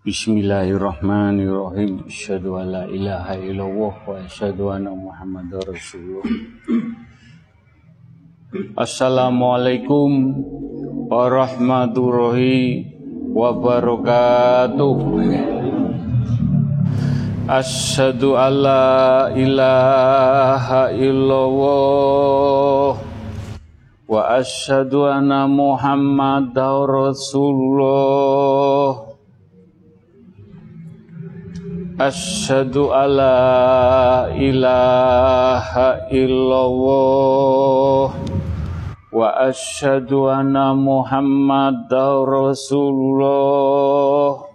Bismillahirrahmanirrahim. Asyhadu an la ilaha illallah wa asyhadu anna Muhammadar Rasulullah. Assalamualaikum warahmatullahi wabarakatuh. Asyhadu an la ilaha illallah wa asyhadu anna Muhammadar Rasulullah. Asyhadu alla ilaha illallah wa asyhadu anna Muhammadar Rasulullah.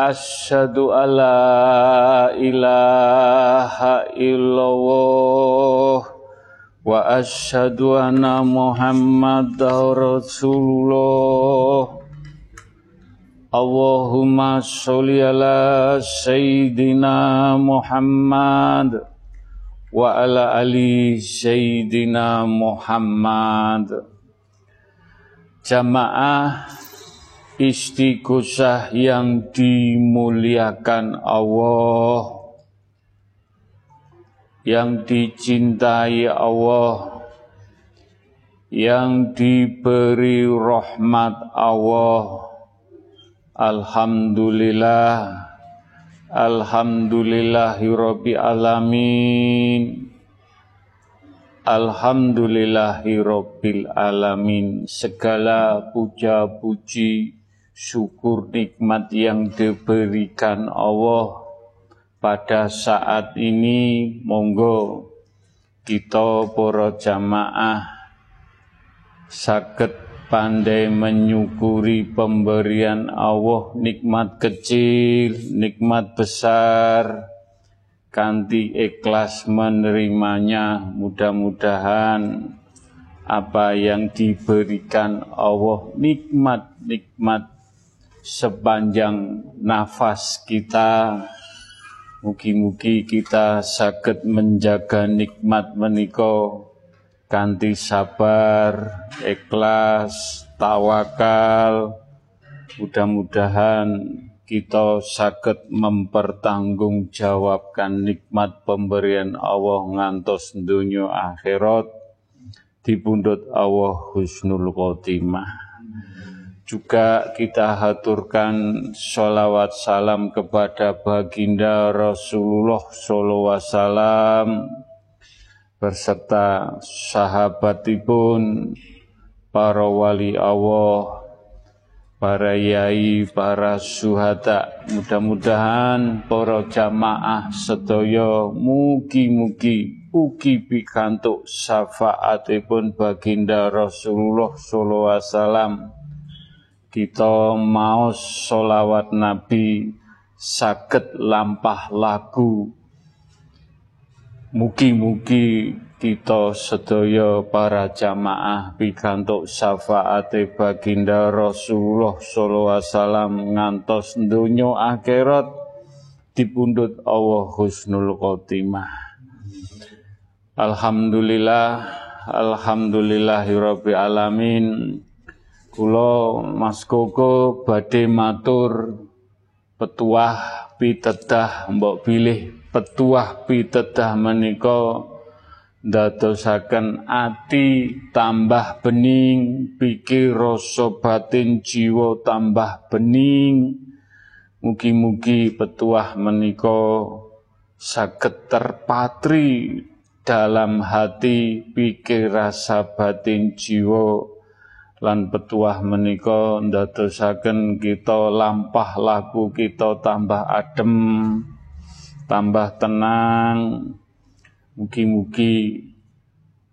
Asyhadu alla ilaha illallah asyhadu anna Muhammadar Rasulullah. Allahumma sholli ala sayyidina Muhammad wa ala ali sayyidina Muhammad. Jamaah istighosah yang dimuliakan Allah yang dicintai Allah. Yang diberi rahmat Allah. Alhamdulillah. Alhamdulillahi alamin. Alhamdulillahi alamin. Segala puja-puji syukur nikmat yang diberikan Allah pada saat ini monggo kita para jamaah sakit pandai menyukuri pemberian Allah nikmat kecil, nikmat besar, kanti ikhlas menerimanya mudah-mudahan apa yang diberikan Allah nikmat-nikmat sepanjang nafas kita. Mugi-mugi kita sakit menjaga nikmat menika kanthi sabar, ikhlas, tawakal. Mudah-mudahan kita sakit mempertanggungjawabkan nikmat pemberian Allah ngantos dunia akhirat dipundhut Allah husnul khotimah juga kita haturkan sholawat salam kepada baginda Rasulullah Wasallam berserta sahabatipun para wali Allah para yai, para suhada. Mudah-mudahan para jamaah sedaya mugi-mugi ugi pikantuk syafaatipun baginda Rasulullah sallallahu alaihi wasallam kita mau solawat Nabi sakit lampah lagu Mugi-mugi kita sedaya para jamaah pikantuk syafaate baginda Rasulullah sallallahu alaihi wasallam ngantos donya akhirat dipundhut Allah husnul khotimah. Alhamdulillah, alhamdulillahirabbil alamin. Kula Mas Koko badhe matur petuah pitedah mbok pilih petuah pitedah menika ndadosaken ati tambah bening, pikir rasa batin jiwa tambah bening. Mugi-mugi petuah menika saged terpatri dalam hati, pikir rasa batin jiwa lan petuah menika ndadosaken kita lampah laku kita tambah adem tambah tenang. Mugi-mugi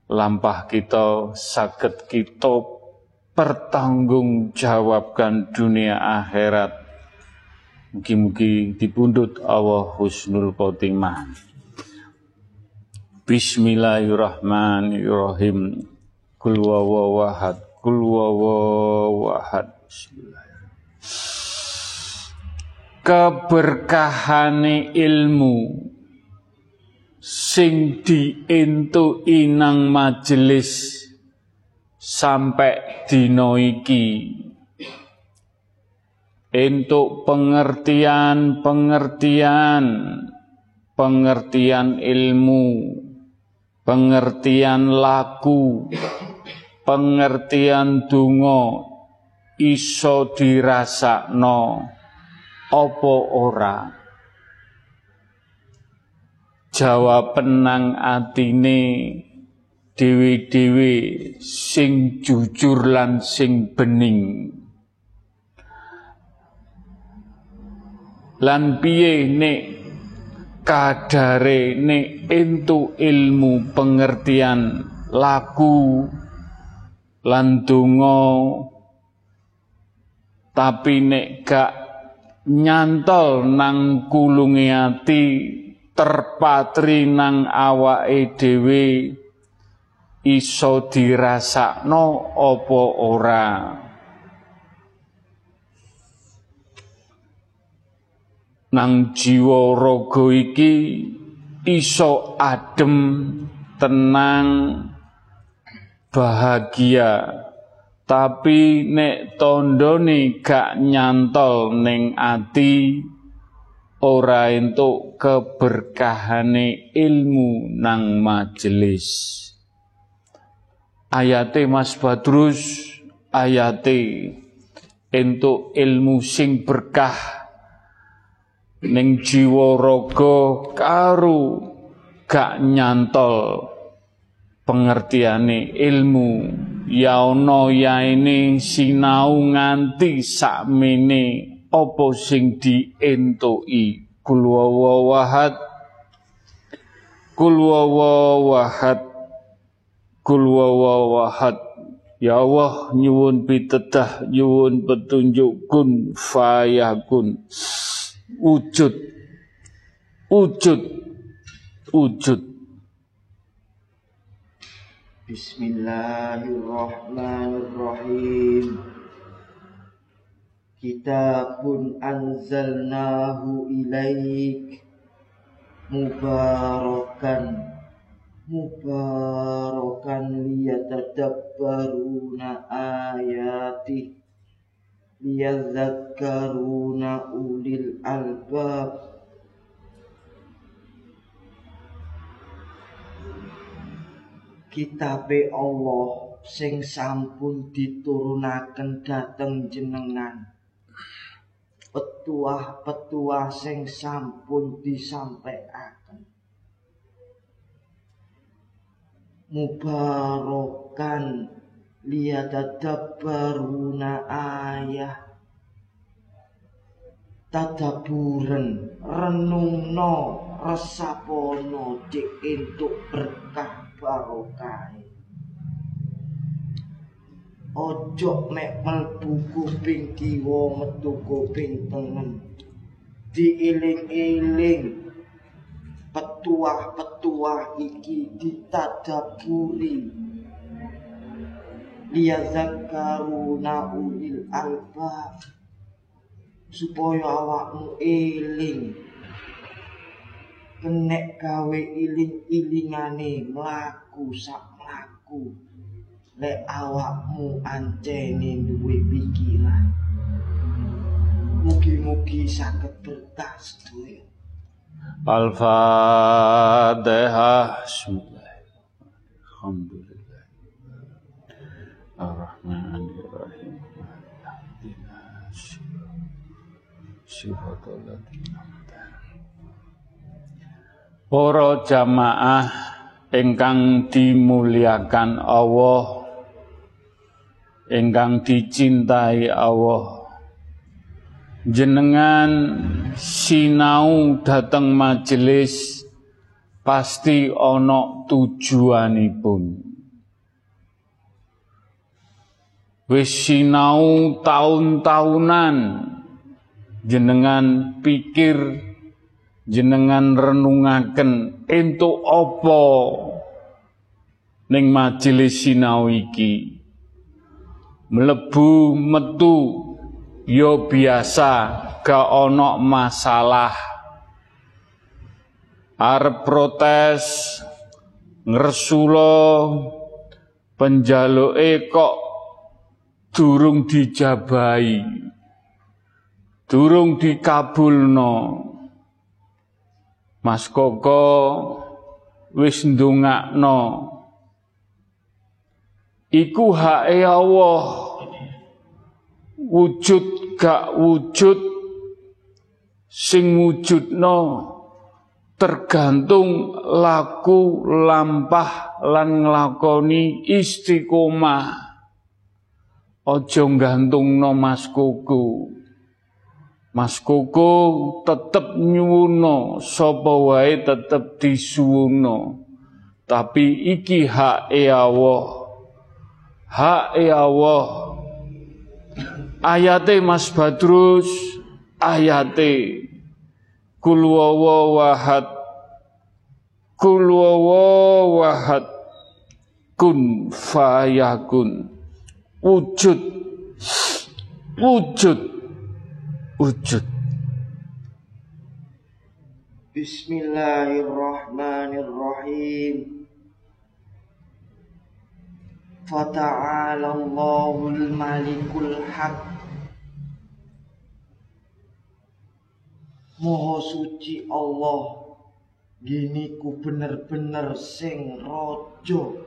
lampah kita sakit kita pertanggungjawabkan dunia akhirat. Mugi-mugi dipundut Allah husnul khotimah. Bismillahirrahmanirrahim. Kul wawahad Kul wawahad Keberkahane ilmu sing dientu inang majelis sampai dino iki. Untuk pengertian-pengertian pengertian ilmu pengertian laku pengertian dungo iso dirasakno opo ora? Jawaban nang atine dewi-dewi sing jujur lan sing bening. Lan piye nek kadare nek entu ilmu pengertian laku lan donga tapi nek gak nyantol nang kulunge ati terpatri nang awake dhewe iso dirasakno apa ora? Nang jiwa raga iki iso adem tenang bahagia. Tapi nek tondone gak nyantol ning ati ora entuk keberkahane ilmu nang majelis. Ayate Mas Badrus ayate entuk ilmu sing berkah ning jiwa raga karo gak nyantol pengertiane ilmu. Ya ana ya ini sinau nganti sakmene. Apa sing dientuki kul wawahad kul wawahad Kul Ya Allah nyuwun pitedah nyuwun petunjuk kun fayakun wujud. Wujud. Wujud Bismillahirrahmanirrahim. Kitabun anzalnahu ilaik Mubarakan mubarakan liyatadabbaruna ayati liyadzakkaruna ulil albab kitabe Allah sing sampun diturunaken dhateng jenengan. Petuah-petuah sing sampun disampaikan. Mubarakan liyatadabbaruna ayah. Tadaburen renungno resapono dik entuk berkah barokah. Ojo mek mlebu kuping kiwa metu kuping tengen. Diiling-iling. Petuah-petuah iki ditadaburi. Liyazakkaruna ulil albab. Supaya awakmu eling kenek gawe iling-ilingane mlaku sak mlaku lek awakmu ancene duwe pikiran mugi-mugi saged berkah sedaya Al-Fatihah. Alhamdulillah. Ar-Rahmanir-Rahim. Para jamaah ingkang dimuliakan Allah ingkang dicintai Allah. Jenengan sinau dateng majelis pasti ana tujuanipun. Wis sinau taun-taunan jenengan pikir jenengan renungaken entuk apa ning majelis sinau iki? Mlebu metu yo biasa gak ono masalah. Arep protes ngresulo penjaluke kok durung dijabahi durung dikabulno Mas Koko wis ndongakno iku hae Allah. Wujud gak wujud sing wujudno tergantung laku lampah lan nglakoni istiqomah. Aja gantungno Mas Koko Mas Koko tetep nyuwuno sapa wae tetep disuwuno tapi iki hak e Allah. Hak e Allah. Ayate Mas Badrus ayate Kul wahad. Kul wahad. Kun fayakun. Wujud. Wujud Wujud. Bismillahirrahmanirrahim. Fata'ala Allahul malikul haq. Moho suci Allah. Gini ku bener-bener sing rojo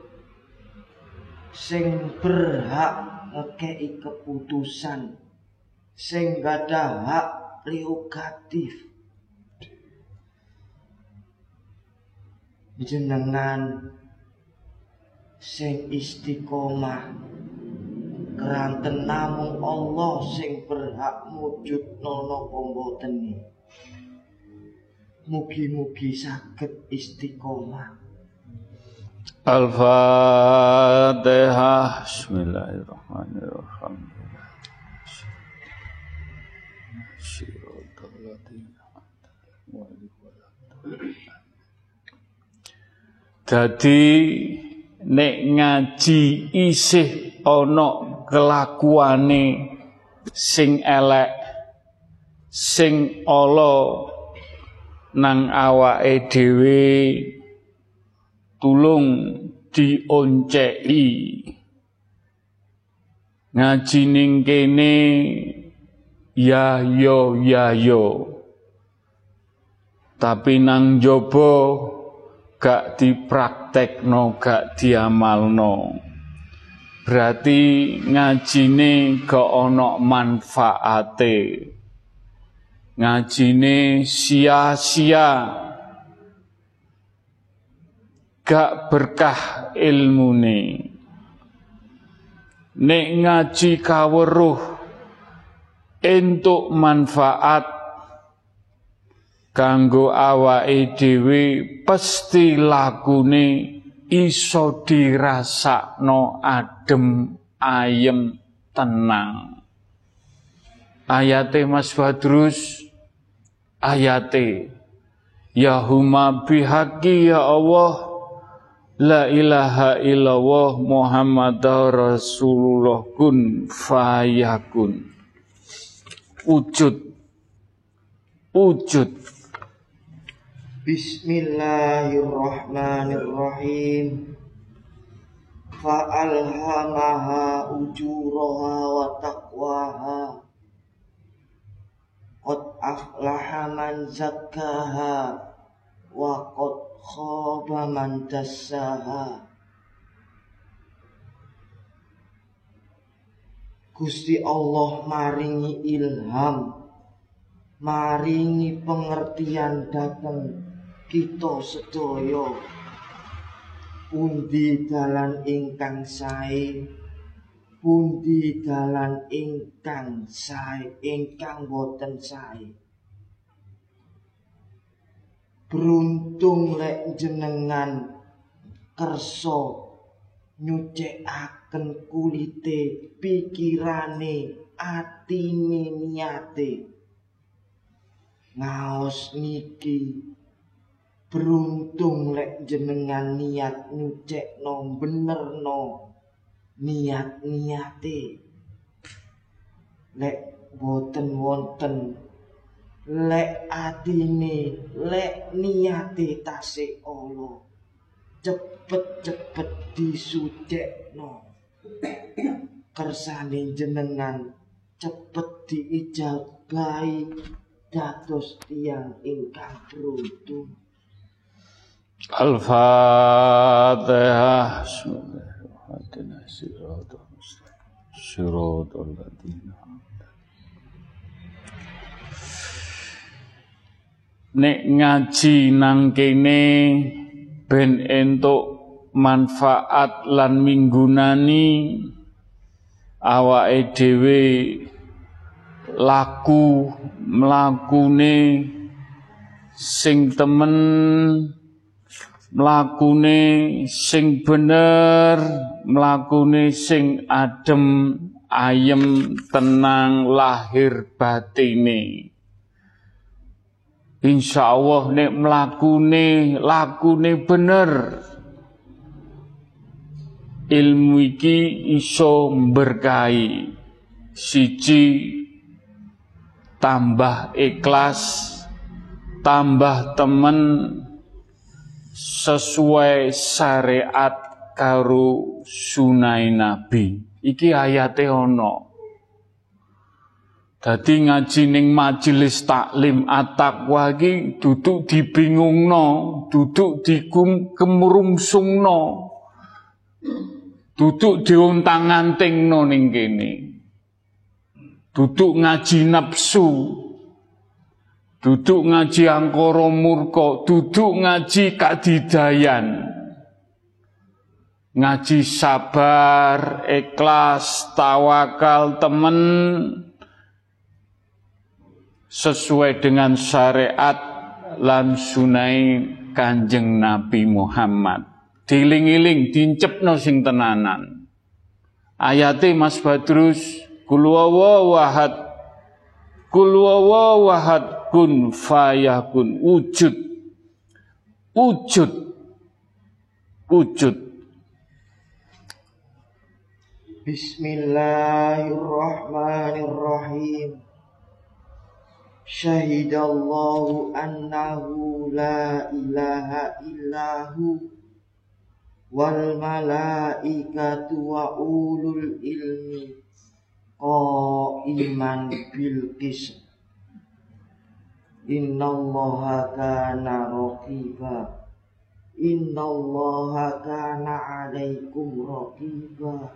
Sing berhak ngekei keputusan Sing gada hak prerogatif Jenengan Sing istiqomah Keranten namung Allah sing berhak mujud nono komboten Mugi-mugi sakit istiqomah. Al-Fatihah. Bismillahirrahmanirrahim. Jadi nek ngaji isih ana kelakuane sing elek sing ala nang awake dhewe tulung dionceki. Ngaji ning kene ya yo ya yo tapi nang jobo gak dipraktekno gak diamalno. Berarti ngajine gak ana manfaate. Ngajine sia-sia. Gak berkah ilmune. Nek ngaji kaweruh entuk manfaat kanggo awake dhewe pasti lakune iso dirasakno adem ayem tenang. Ayate Mas Badrus ayate. Ya huma bihaqi ya Allah. La ilaha illallah Muhammad Rasulullah kun fayakun Wujud. Wujud Bismillahirrahmanirrahim. Fa'alhamaha ujuraha wa taqwaha. Qad aflaha man zakkaha wa qad khaba man dassaha. Gusti Allah maringi ilham maringi pengertian datang kita sedaya pundi dalan ingkang sae pundi dalan ingkang sae ingkang boten sae. Beruntung lek jenengan kersa nyucikaken kulite pikirane atine niate. Ngaos niki beruntung lek jenengan niat nyucekno benerno niat-niate. Lek boten wonten lek atine lek niate tasik Allah cepet-cepet disucekno. Kersane jenengan cepet diijabahi dados tiang ingkang beruntung Al-Fatihah. Nek ngaji nang kene ben entuk manfaat lan minggunani awake dhewe laku mlakune sing temen mlakune sing bener mlakune sing adem ayem tenang lahir batine. Insya Allah nek mlakune lakune bener ilmu iki iso berkahi siji tambah ikhlas tambah temen sesuai syariat karo sunai nabi iki ayate ono Dadi ngaji ning majelis taklim at-taqwa iki duduk dibingungno, duduk dikemurungsungno. Duduk diuntang-antingno ning kene. Duduk ngaji nafsu. Duduk ngaji angkara murka, duduk ngaji kadidayan. Ngaji sabar, ikhlas, tawakal, temen, sesuai dengan syariat lan sunai Kanjeng Nabi Muhammad. Diling-iling dincepno sing tenanan. Ayate Mas Badrus kul wahad kul wahad kun fayakun. Wujud. Wujud. Wujud. Bismillahirrahmanirrahim. Syahidallahu annahu la ilaha illahu wal malaikatu wa ulul ilmi qaiman bil qism Innallaha kana raqiba. Innallaha kana alaikum raqiba.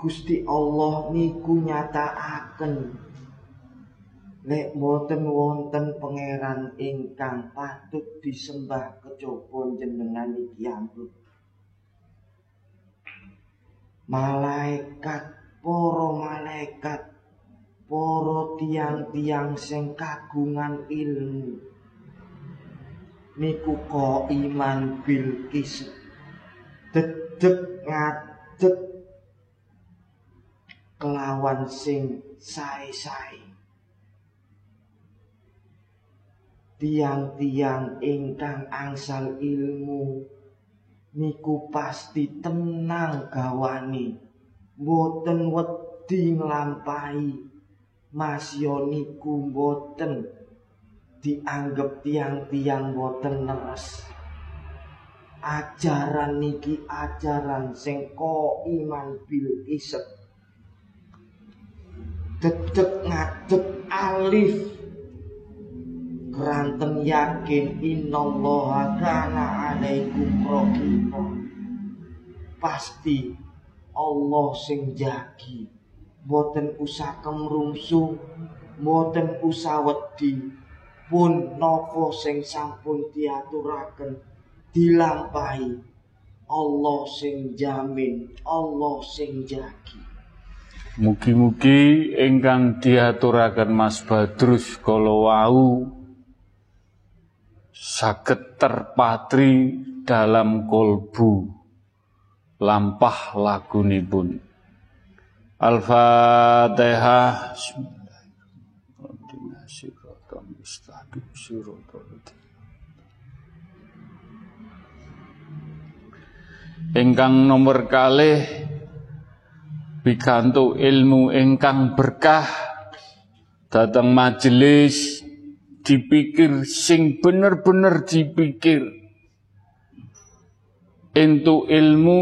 Gusti Allah niku nyatakaken. Nek boten wonten pangeran ingkang patut disembah kejaba jenengan iki ampun. Malaikat para malaikat para tiang-tiang sing kagungan ilmu. Niku kok iman bil kis dedek ngadeg kelawan sing sae-sae. Tiang-tiang ingkang angsal ilmu niku pasti tenang gawani boten wedi nglampahi. Masya niku boten dianggap tiang-tiang boten leres ajaran niki ajaran sing ko iman bil isep. Dedek ngadep alif. Keranten yakin innallaha kana alaikum raqiba pasti Allah sing jagi. Boten usah kemrungsung boten usah wedi. Pun napa sing sampun diaturaken dilampahi. Allah sing jamin Allah sing jagi. Mugi-mugi ingkang diaturaken Mas Badrus kala wau saged terpatri dalam kolbu lampah lagunipun. Al-Fatihah. Ingkang nomor kalih bikantu ilmu ingkang berkah datang majelis dipikir sing bener-bener dipikir entuk ilmu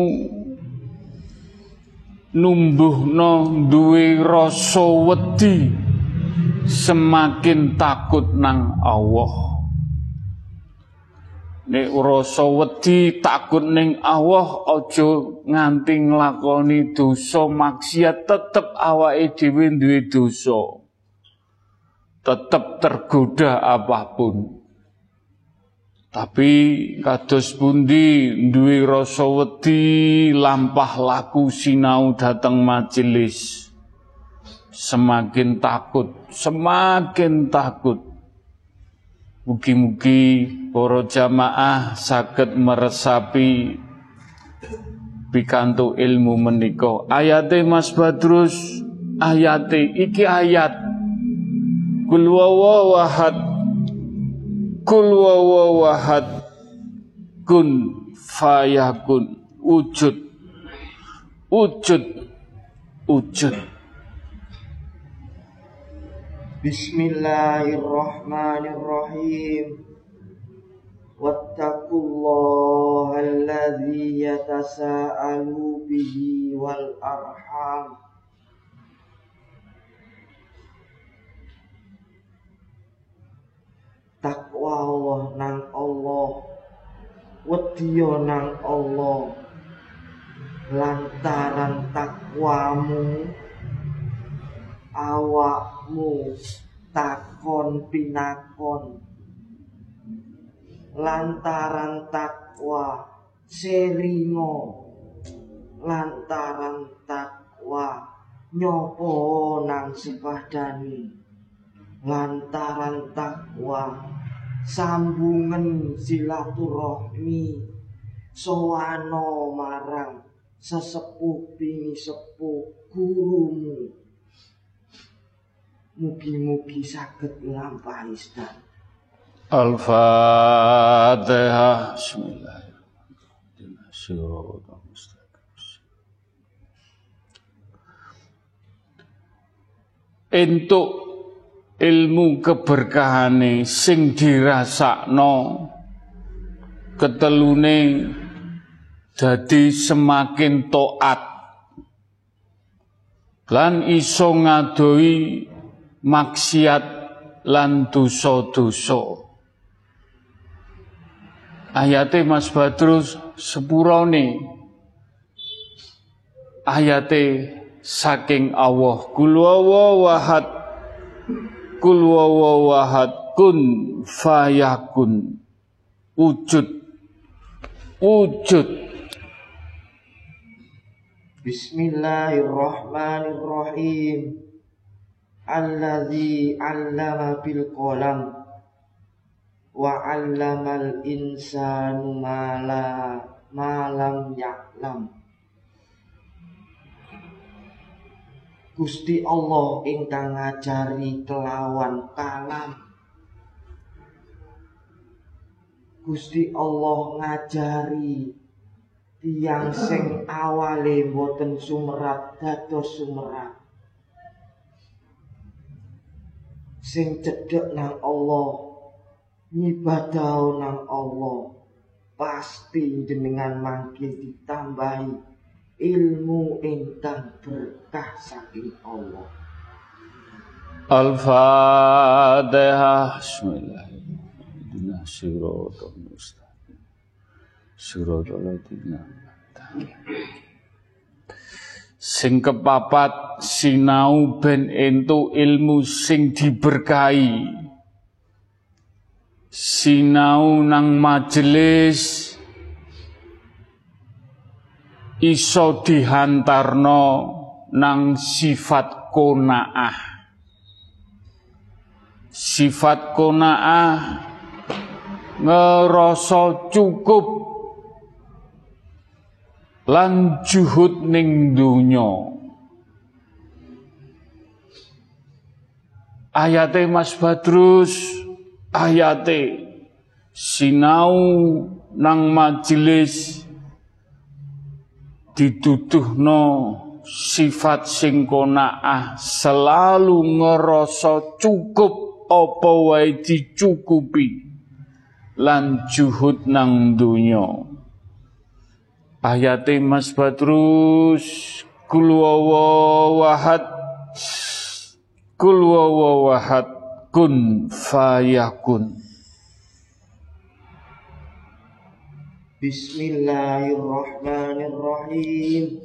numbuhno duwe rasa wedi semakin takut nang Allah Nek rasa wedi takut ning Allah aja nganti nglakoni dosa maksiat tetep awake dhewe duwe dosa. Tetep tergoda apa pun. Tapi kados pundi duwe rasa wedi lampah laku sinau dateng majelis. Semakin takut, semakin takut. Mugi-mugi para jamaah saged meresapi pikantuk ilmu menika. Ayate Mas Badrus, ayate iki ayat Kul Kul wawahad kun fayakun wujud wujud wujud Bismillahirrahmanirrahim. Wattaqullaha alladhi yatasaalu bihi wal arham. Takwa Allah nang Allah. Wedya nang Allah. Lantaran takwamu awakmu takon pinakon lantaran takwa selingo lantaran takwa nyopo nang sepadani lantaran takwa sambungen silaturahmi soano marang sesepuh bini sepuh gurumu Mugi-mugi saged nglampahi sedang. Al-Fatihah. Bismillahirrahmanirrahim. Entuk ilmu keberkahane sing dirasakno ketelune jadi semakin toat lan iso ngadoi maksiat lan dosa-dosa. Ayate Mas Badrus sepurone ayate saking Allah. Kul wahad kul wahad kun fayakun wujud. Wujud. Bismillahirrahmanirrahim. Alladzi 'allama bil qalam wa 'allamal insanu ma la ma lam ya'lam Gusti Allah ingkang ngajari kelawan kalam. Gusti Allah ngajari tiang sing awale boten sumerat dados sumerat sing cedek nang Allah ngibadah nang Allah pasti jenengan mangke ditambahi ilmu ingkang berkah saking Allah. Al-Fatihah. Bismillahirrahmanirrahim. Siratul Ladzina Sing kepapat sinau ben entu ilmu sing diberkahi. Sinau nang majelis iso dihantarno nang sifat konaah. Sifat konaah ngerasa cukup lan juhud ning donya ayate Mas Badrus ayate sinau nang majelis dituduhno sifat sing konaah selalu ngerasa cukup apa wae dicukupi. Lan juhud nang donya. Ayate Mas Badrus kul wahad kul wahad kun fayakun Bismillahirrahmanirrahim.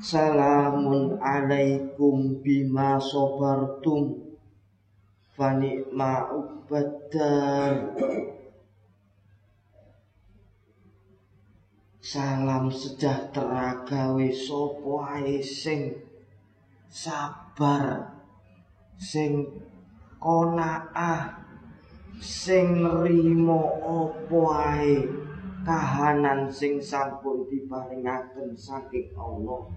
Salamun alaikum bima sobartum Fanikma ubadar Salam sejahtera gawe sopo sing sabar sing konaah sing nrimo apa ae? Kahanan sing sampun diparingaken saking Allah.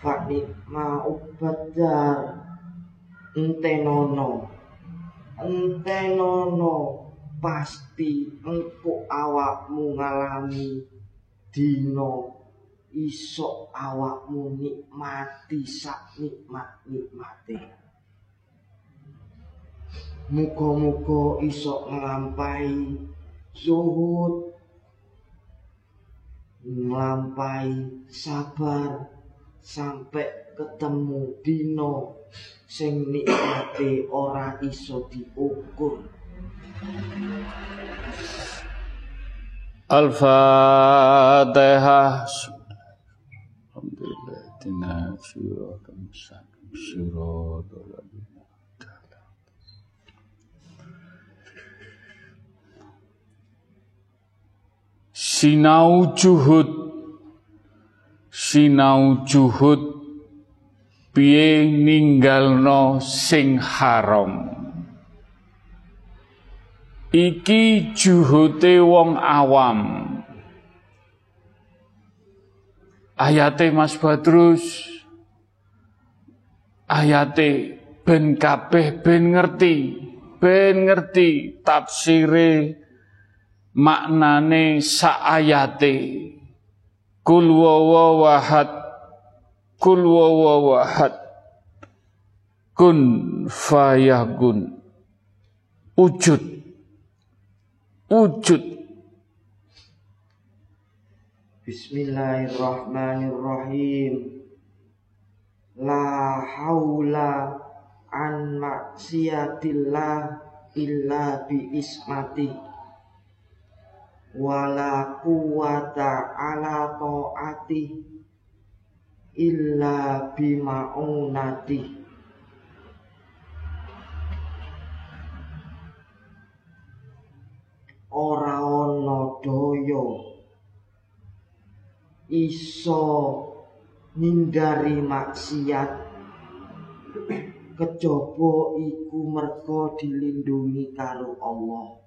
Fakni ma ubadar entenono entenono pasti engko awakmu ngalami dino iso awakmu nikmati sak nikmat nikmate Muga-muga iso nglampahi zuhud nglampahi sabar sampai ketemu dino sing nikmate ora iso diukur. Al-Fatihah. Alhamdulillah Tina syurah syurah sinau juhud. Sinau juhud. Piye ninggalno sing haram? Iki juhute wong awam. Ayate Mas Badrus. Ayate ben kabeh ben ngerti. Ben ngerti tafsire maknane saayate. Kul wawahad kul wawahad kun fayakun wujud wujud. Bismillahirrahmanirrahim. La haula an maksiatillah illa bi ismati wala quwata ala taati illa bimaunati ora ana daya. Iso nindari maksiat. Kejaba iku merga dilindungi karo Allah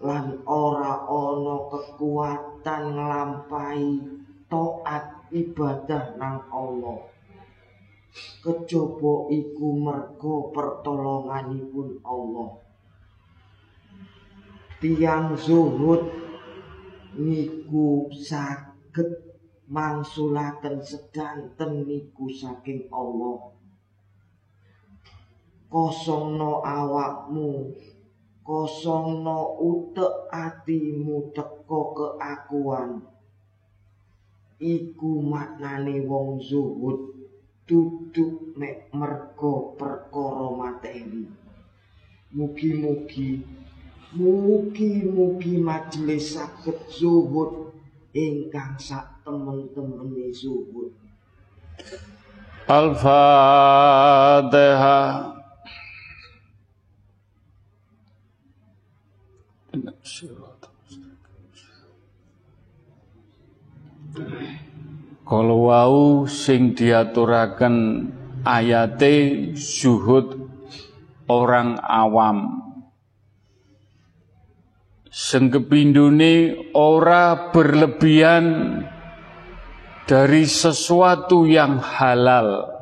lan ora ana kekuatan nglampahi taat ibadah nang Allah. Kejaba iku mergo pertolonganipun Allah. Tiang zuhud niku saged mangsulaken sedanten niku saking Allah. Kosongno awakmu kosongno utek atimu teko keakuan. Iku maknane wong zuhud duduk mek mergo perkara materi mugi-mugi mugi-mugi majelis saged zuhud ingkang sak temen-temene zuhud. Al-Fatihah Kalau wau sing diaturaken ayate zuhud orang awam. Sengkepindune ora berlebihan dari sesuatu yang halal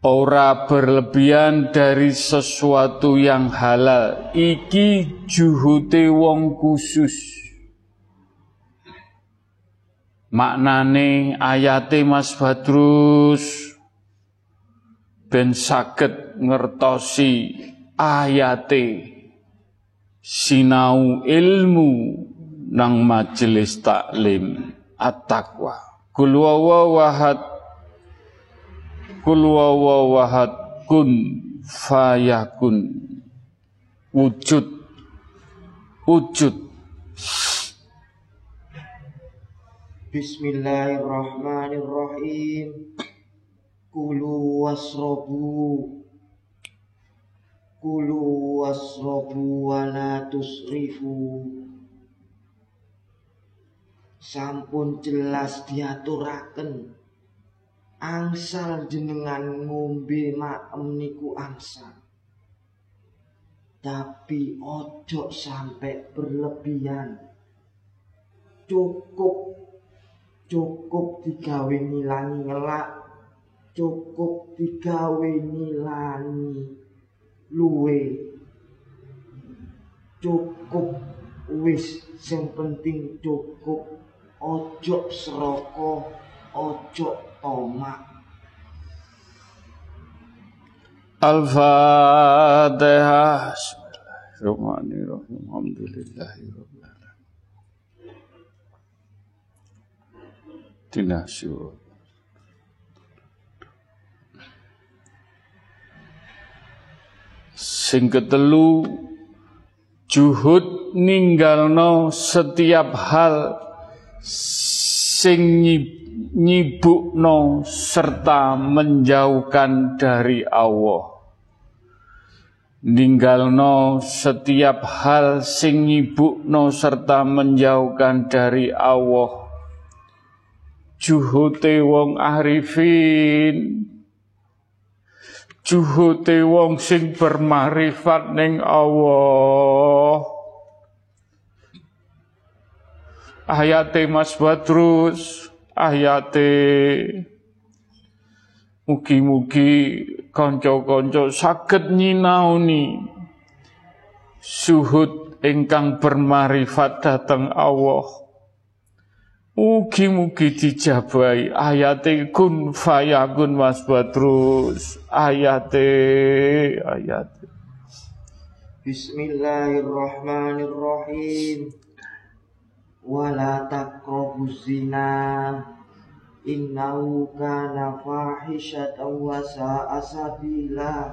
ora berlebihan dari sesuatu yang halal. Iki juhute wong khusus. Maknane ayate Mas Badrus ben saged ngertosi ayate. Sinau ilmu nang majelis taklim at-taqwa. Kul wahad kul wahad kun fayakun. Wujud. Wujud. Bismillahirrahmanirrahim. Kulu wasrobu. Kulu wasrobu wala tusrifu. Sampun jelas diaturaken Angsal jenengan ngombe maem niku angsal. Tapi ojo sampai berlebihan. Cukup cukup digawe ngilangi ngelak cukup digawe ngilangi luwe. Cukup wis sing penting cukup. Ojo seroko ojo tomak Al-Fatihah Bismillahirrahmanirrahim. Alhamdulillahirrahmanirrahim dinasyur. Sing ketelu juhud ninggalno setiap hal sing nyibukno serta menjauhkan dari Allah. Ninggalno setiap hal sing nyibukno serta menjauhkan dari Allah. Juhute wong arifin. Juhute wong sing bermarifat ning Allah. Ayate Mas Badrus ayate mugi-mugi kanca-kanca saged nyinaoni suhud ingkang bermarifat dateng Allah. Mugi-mugi dijabai ayate kun fayakun Mas Badrus. Ayate ayate Bismillahirrahmanirrahim wala taqrabu zina. Innahu kana fahishatan wa sa'a sabila.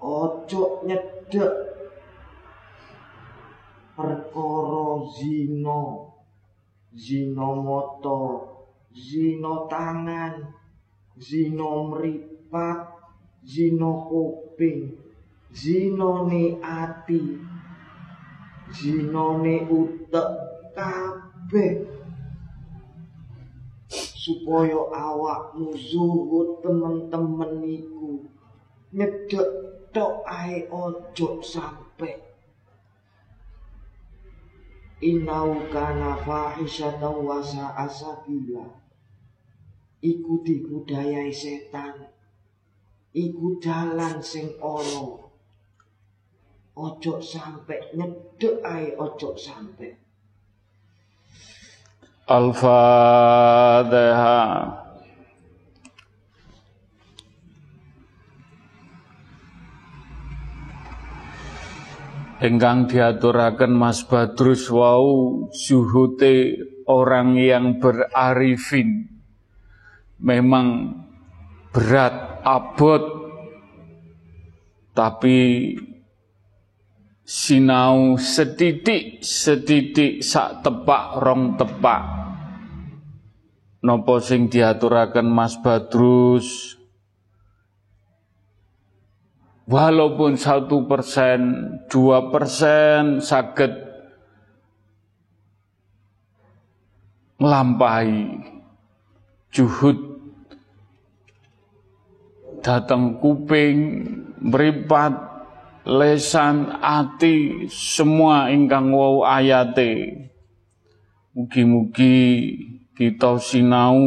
Ojo nyedek. Perkara zina. Zina mata. Zina tangan. Zina mripat. Zina kuping zinane ati. Zinane utek kabeh. Supaya awakmu zuhud temen-temen iku. Nyedek tok ae ojo sampai Inau kana wa asabila Ikuti budaya setan. Iku dalan sing olo Ojo sampai nyedek ae ojo sampai. Al-Fatihah Engkang diaturakan Mas Badrus wau suhute orang yang berarifin. Memang berat abot. Tapi sinau setitik setitik sak tepak rong tepak. Nopo sing diaturakan Mas Badrus? Walaupun satu persen, dua persen sakit melampaui juhud datang kuping meripat lesan ati semua ingkang wau ayate mugi-mugi kita sinau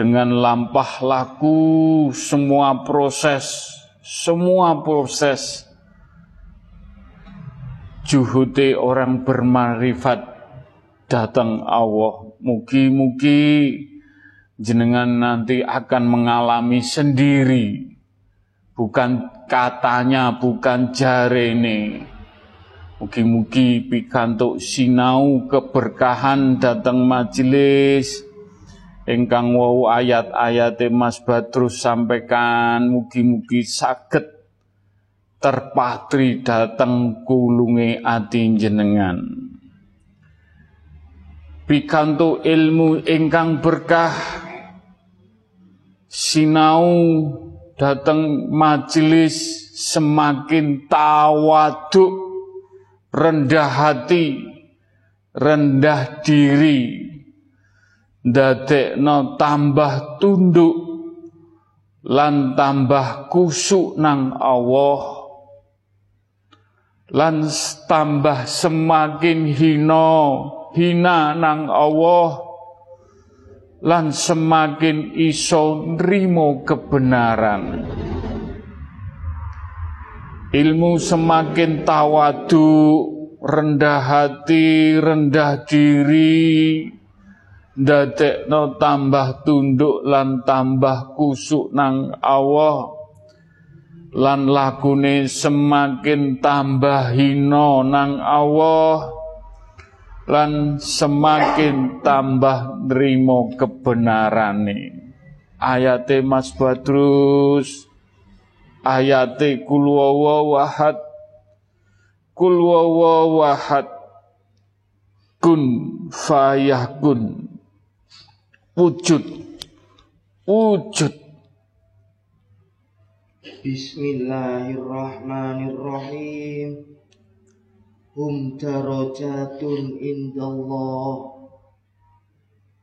dengan lampah laku semua proses, semua proses juhute orang bermarifat datang Allah. Mugi-mugi jenengan nanti akan mengalami sendiri. Bukan katanya, bukan jarene. Mugi-mugi pikantuk sinau keberkahan datang majelis ingkang wau ayat-ayat Mas Badrus sampaikan mugi-mugi saged terpatri datang kulunge ati jenengan pikantuk ilmu ingkang berkah sinau datang majelis semakin tawaduk rendah hati rendah diri. Dadekno tambah tunduk lan tambah kusuk nang Allah. Lan tambah semakin hina hina nang Allah lan semakin iso nrimo kebenaran. Ilmu semakin tawadu rendah hati rendah diri no tambah tunduk lan tambah kusuk nang Allah lan lakune semakin tambah hino nang Allah lan semakin tambah nrimo kebenarane. Ayate Mas Badrus ayate kul wahad kul kun fayakun wujud wujud. Bismillahirrahmanirrahim hum darajatun indallah.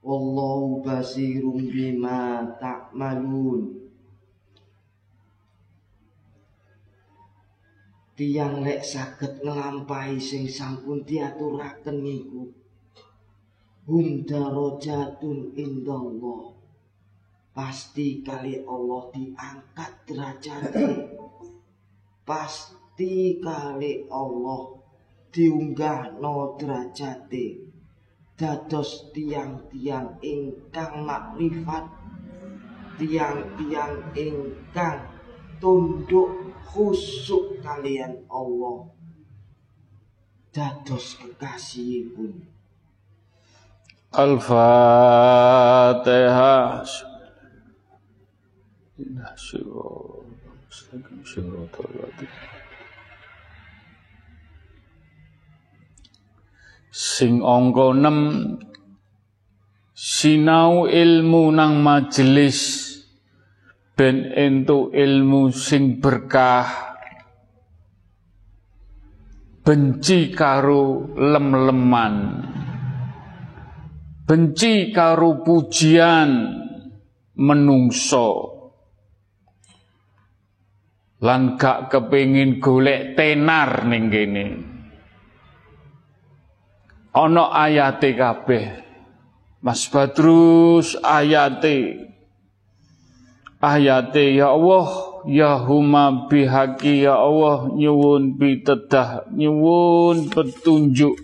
Wallahu basirum bima ta'malun. Tiang lek saged nglampahi sing sampun diaturaken niku. Hum darajatun indallah. Pasti kali Allah diangkat derajatnya. Pasti kali Allah diunggah no derajate dados tiang-tiang ingkang makrifat tiang-tiang ingkang tunduk khusuk kalian Allah dados kekasihipun. Al-Fatihah sing angka 6 sinau ilmu nang majelis ben entuk ilmu sing berkah. Benci karo lem-leman. Benci karo pujian menungso. Lan gak kepengin golek tenar ning kene ana ayate kabeh. Mas Badrus ayate. Ayate ya Allah ya huma bihaqi ya Allah nyuwun pitedah nyuwun petunjuk.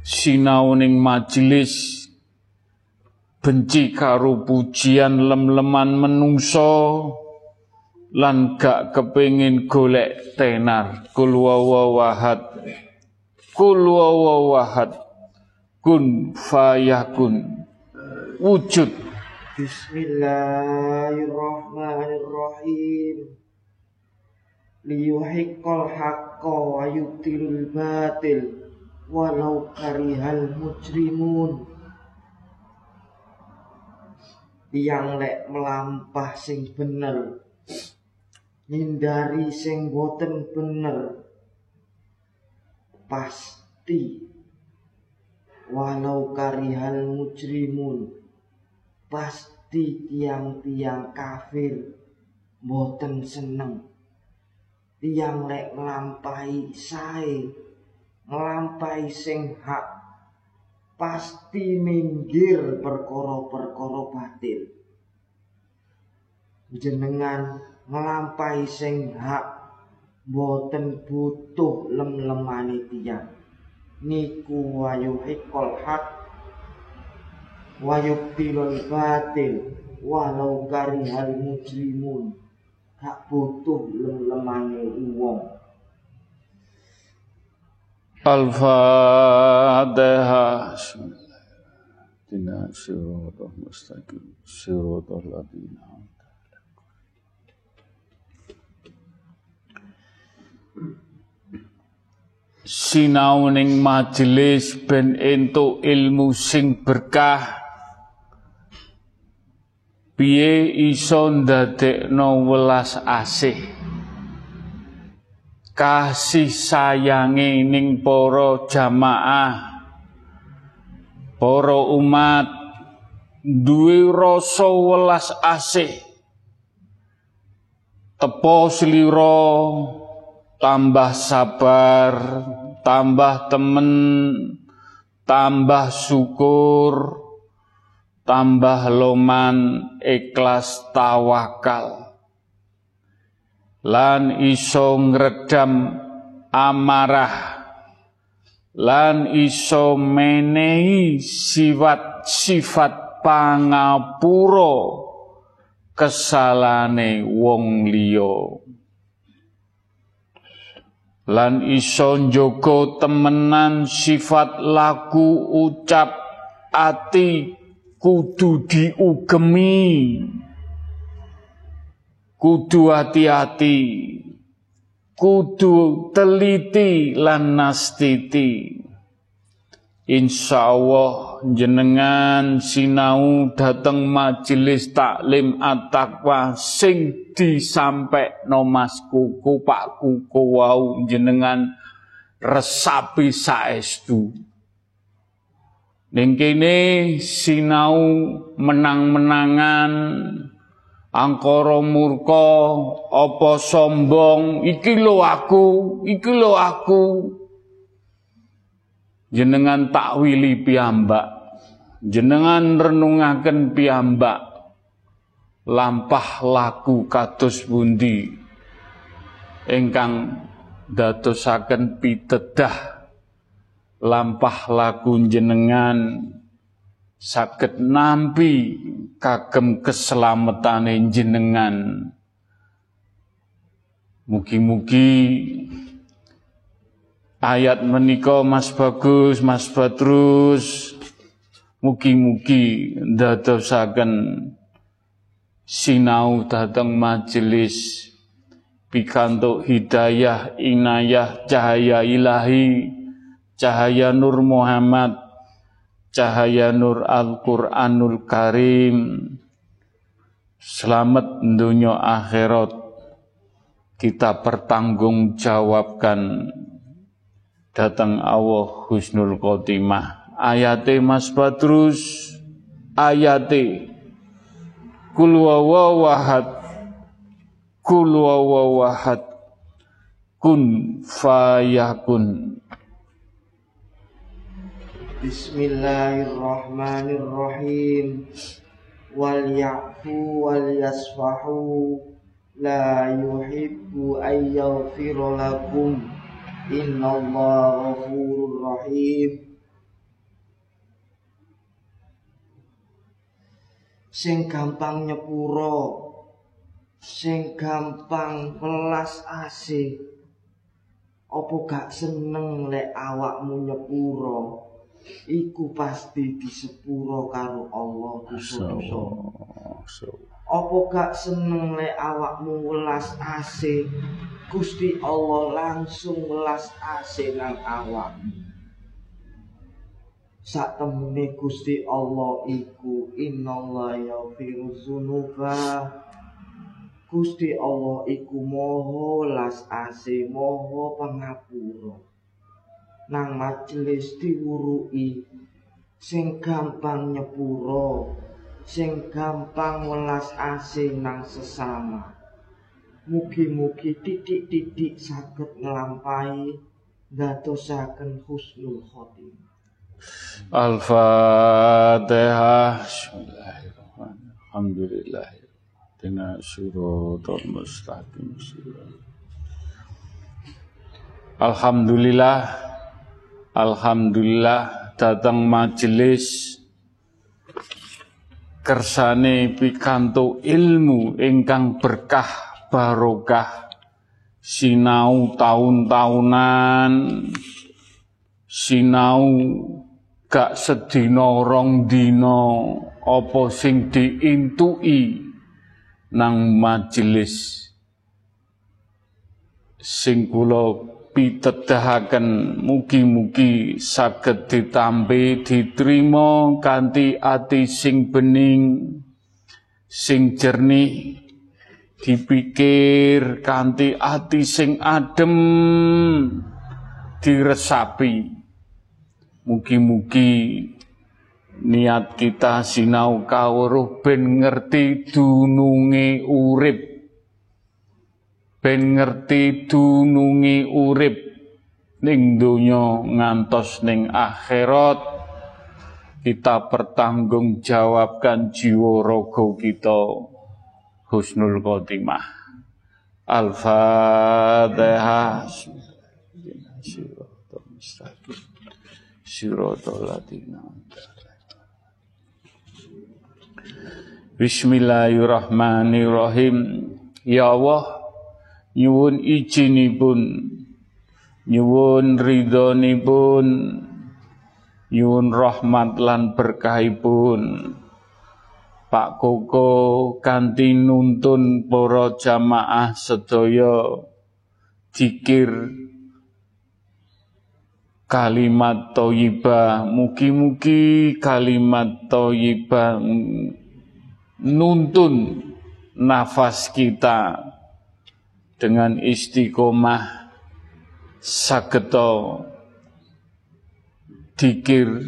Sinau ning majelis benci karo pujian lem-leman menungso lan gak kepengin golek tenar. Kul wawahad Kul wawahad kun fayakun wujud. Bismillahirrahmanirrahim. Liyuhiqqal haqqa wa yubtilul batil walau karihal mujrimun. Yang lek melampah sing bener hindari sing boten bener pasti. Walau karihal mujrimun pasti tiang-tiang kafir boten seneng. Tiang lek nglampahi sae nglampahi sing hak pasti minggir perkara-perkara batil. Jenengan nglampahi sing hak boten butuh lem-lemane tiyang niku wayuhikul hak wayubtilul batil walau karihal mujrimun. Gak butuh lem-lemane wong. Al-Fatihah. Tina siratal mustaqim siratal ladzina Sinau ning majelis ben entuk ilmu sing berkah piye iso ndadekno welas asih? Kasih sayangi ning para jamaah para umat duwe rasa welas asih. Tepo slira tambah sabar tambah temen tambah syukur tambah loman ikhlas tawakal. Lan iso ngredam amarah. Lan iso menehi sifat-sifat pangapura kesalane wong liya lan iso njogo temenan sifat laku ucap ati kudu diugemi. Kudu hati-hati. Kudu teliti lan nastiti Insya Allah jenengan sinau dateng majelis taklim at-taqwa sing disampe nomas kuku pak kuku wau jenengan resapi saestu. Ning kene sinau menang-menangan angkara murka apa sombong iki aku iki aku jenengan takwili piyambak. Jenengan renungaken piyambak. Lampah laku kados bundi ingkang dadosaken pitedah lampah laku jenengan saged nampi kagem keselamatane jenengan. Mugi-mugi ayat menika Mas Bagus Mas Badrus mugi-mugi ndadosaken sinau dateng majelis pikantuk hidayah inayah cahaya ilahi cahaya Nur Muhammad cahaya nur Al-Quranul Karim. Selamat dunia akhirat. Kita pertanggungjawabkan datang Allah Husnul Khotimah. Ayate Mas Badrus ayate kul wawahad kul wawahad kun fayakun Bismillahirrahmanirrahim. Wal ya'fu wal yasfahu. La yuhibbu an lakum innallaha ghafurur rahim. Sing gampang nyepuro sing gampang welas asih. Opo gak seneng lek awakmu nyepuro? Iku pasti disepuro karo Allah dosa-dosa. Apa gak seneng lek awakmu welas ase Gusti Allah langsung welas ase nang awakmu. Sak temene Gusti Allah iku innallaha yaghfiru dzunuba. Gusti Allah iku moho las ase moho pangapura. nang majelis diwurui sing gampang nyepuro sing gampang welas asing nang sesama. Mugi-mugi titik-titik saged nglampahi ndadosaken husnul khotimah. Al-Fatihah. Alhamdulillah. Tina syurutul mustaqim Alhamdulillah. Alhamdulillah. Datang majelis kersane pikanto ilmu ingkang berkah barokah sinau tahun-tahunan sinau gak sedina rong dina apa sing diintui nang majelis. Sing kula pitedahaken mugi-mugi saged ditampi diterima kanthi ati sing bening sing jernih dipikir kanthi ati sing adem diresapi. Mugi-mugi niat kita sinau kawruh ben ngerti dununge urip ben ngerti dunungi urip ning donya ngantos ning akhirat kita pertanggungjawabkan jiwa raga kita husnul khotimah. Al-fatihah. Bismillahirrahmanirrahim. Ya Allah nyuwun izinipun nyuwun ridhonipun. Nyuwun rahmat lan berkahipun. Pak Koko kanthi nuntun para jamaah sedaya zikir kalimat thayyibah mugi-mugi kalimat thayyibah nuntun nafas kita dengan istiqomah sageto dikir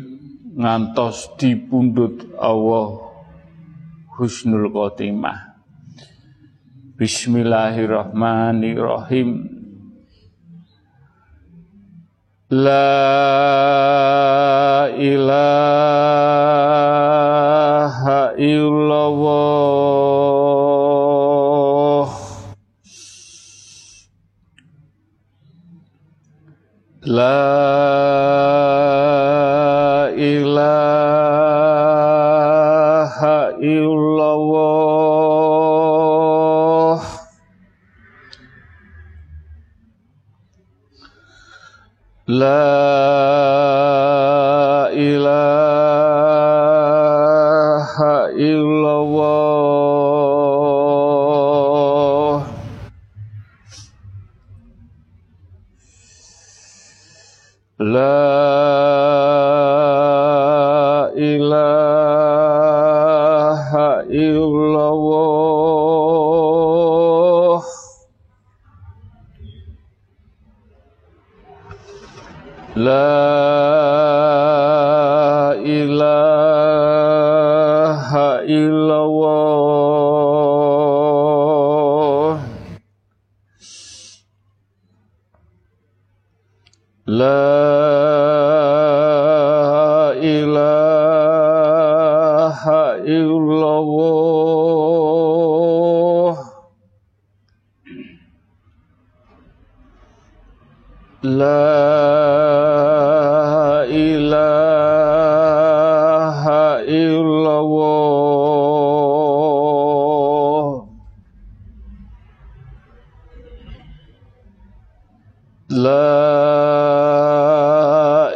ngantos dipundhut Allah husnul khotimah. Bismillahirrahmanirrahim. La ilaha illallah La ilaha illallah. La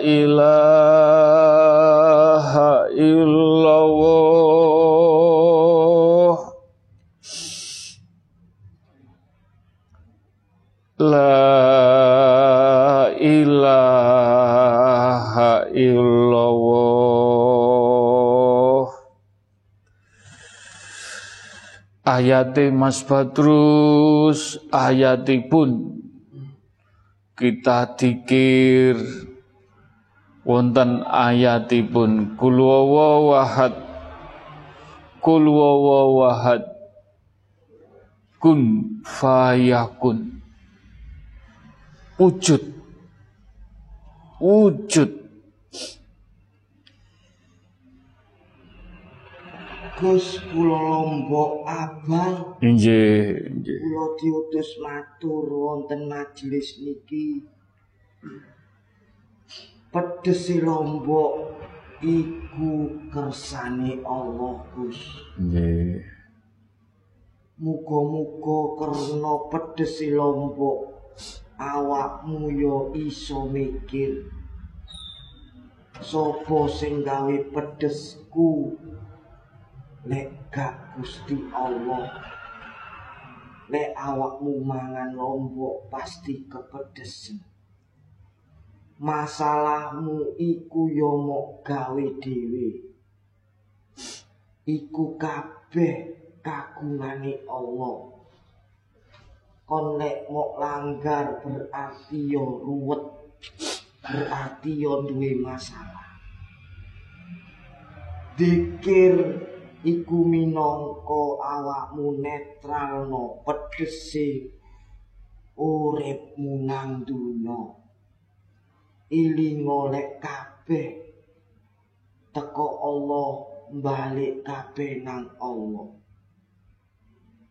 ilaha illallah. La ilaha illallah. Ayate Mas Badrus ayatipun kita dikir wonten ayatipun kul wawahad kul wawahad kun fayakun. Wujud wujud. Gus kula lombok abang. Injih injih kula diutus matur wonten majelis niki Pedesi lombok iku kersane Allah Gus. Nggih. Muga-muga karena pedesi lombok awakmu yo iso mikir sapa sing gawe pedesku lek gak Gusti Allah lek awakmu mangan lombok pasti kepedesen masalahmu iku yo mok gawe dhewe. Iku kabeh kagungane Allah. Kon nek mok langgar berarti yo ruwet berarti yo duwe masalah. Dikir iku minangka awakmu netralno pedese uripmu nang donya iling oleh kabeh. Teko Allah balik kabeh nang Allah.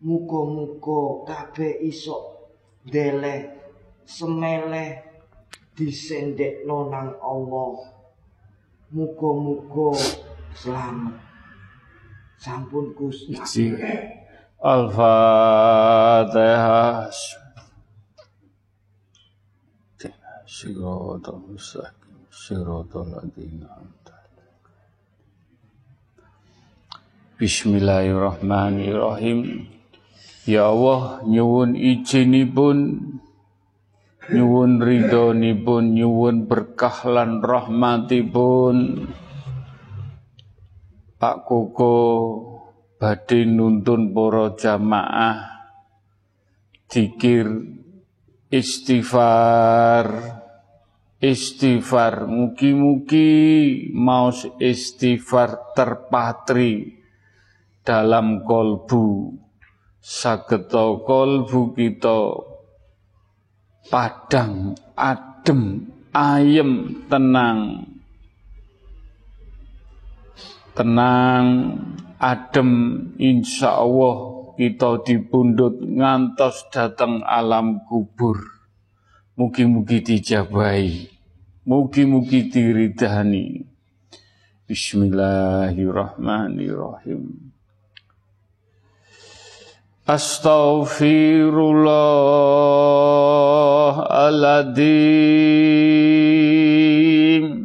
Muga-muga kabeh iso deleh semeleh disendekno nang Allah. Muga-muga selamat. Sampun Gus Isi. Al-Fatihah. Mustaqim. Siratal ladzina an'amta alaihim. Bismillahirrahmanirrahim. Ya Allah, nyuwun izinipun nyuwun ridhonipun nyuwun berkah lan rahmatipun Pak Koko badhe nuntun para jamaah zikir istighfar. Istighfar. Mugi-mugi maus istighfar terpatri dalam kolbu. Sageta kolbu kita padang adem ayem tenang. Tenang adem insya Allah kita dipundut ngantos datang alam kubur. Mugi-mugi dijabai mugi-mugi diridhani. Bismillahirrahmanirrahim. Astaghfirullahaladzim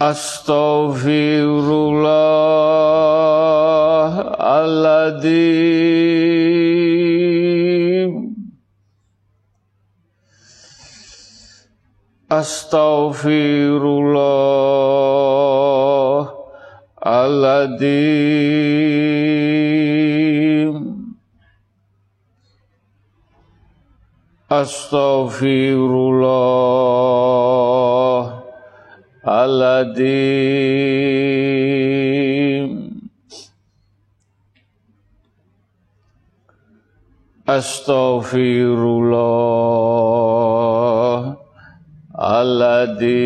Astaghfirullah Aladzim Astaghfirullah Aladzim Astaghfirullah Aladzim Astaghfirullah Aladzim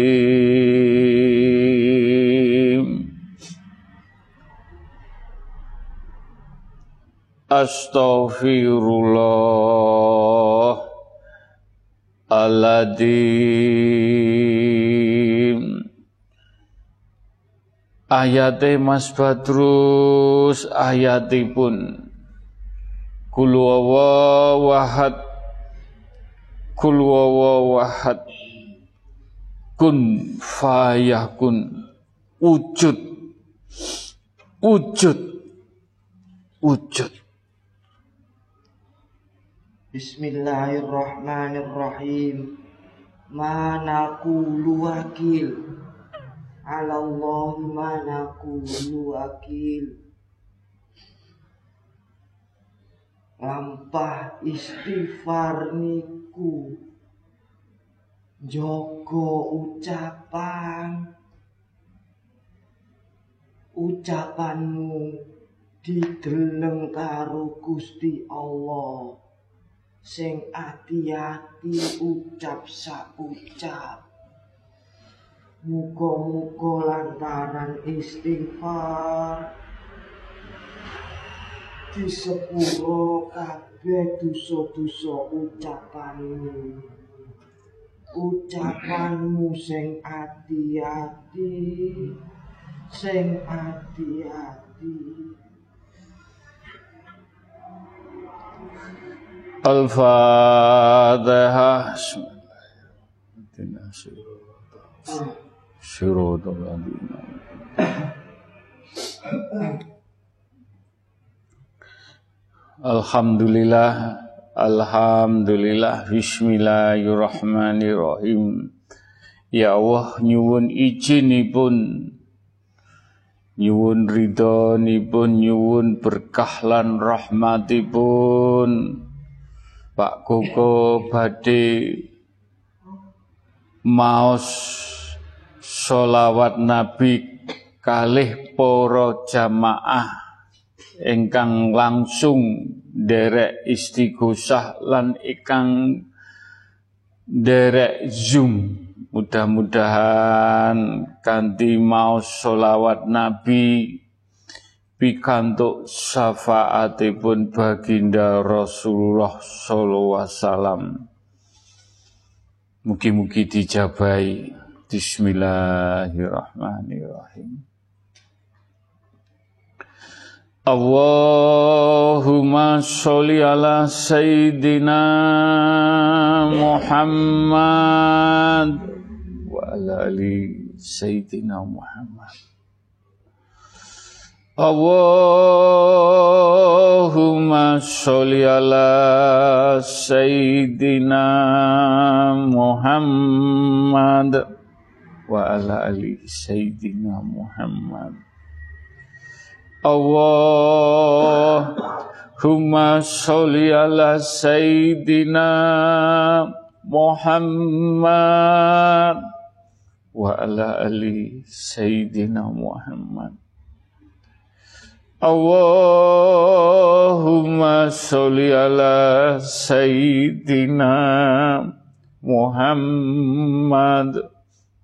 Astaghfirullah Aladzim Ayate Mas Badrus ayatipun Kulu wahad kul wawahad kun fayakun wujud wujud wujud. Bismillahirrahmanirrahim. Mana kulu wakil Ala Allah mana kulu wakil. Lampah istighfar niku. Joko ucapan. Ucapanmu dideleng karo Gusti Allah. Sing ati-ati ucap saucap muga-muga lantaran istighfar. Disepuro kabeh dosa-dosa ucapanmu. Ucapanmu sing ati-ati sing ati-ati. Al-Fatihah. Alhamdulillah Alhamdulillah Bismillahirrahmanirrahim. Ya Allah nyuwun izinipun nyuwun ridhonipun nyuwun berkah lan rahmatipun. Pak Koko badhe maos solawat Nabi kalih para jamaah ingkang langsung derek istighosah lan ingkang derek Zoom mudah-mudahan kanthi maos solawat Nabi pikantuk syafaatipun baginda Rasulullah sallallahu alaihi wasallam. Mugi-mugi dijabai. Bismillahirrahmanirrahim. Allahumma sholli ala sayyidina Muhammad wa ala ali sayyidina Muhammad. Allahumma sholli ala sayyidina Muhammad ali sayyidina Muhammad. Allahumma sholli ala sayyidina Muhammad. Wa ala ali sayyidina Muhammad. Allahumma sholli ala sayyidina Muhammad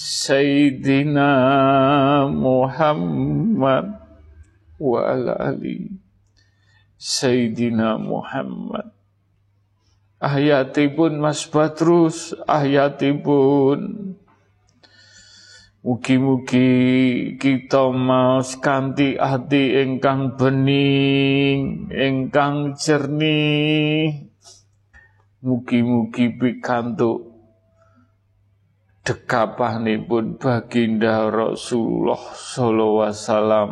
sayyidina Muhammad wa ali. Sayyidina Muhammad. Ayatipun Mas Badrus Ayatipun Mugi-mugi kita maos kanthi ati ingkang bening, ingkang jernih. Mugi-mugi pikantuk dekapanipun baginda Rasulullah sallallahu alaihi wasallam.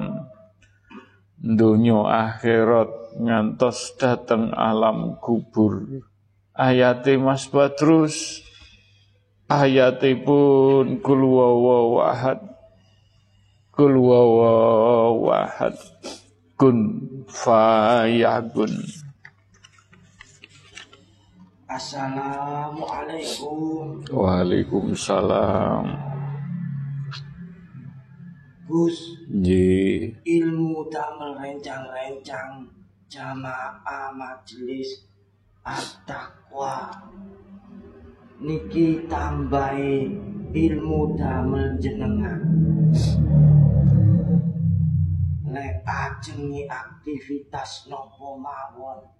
Donya akhirat ngantos dateng alam kubur. Ayate Mas Badrus ayatipun kul wawahad kul wawahad kun fayakun Assalamualaikum. Waalaikumsalam. Gus Ji. ilmu tak merencang-rencang jamaah majelis at-taqwa. Niki tambahi ilmu damel jenengan lek ajengi aktivitas nopo mawon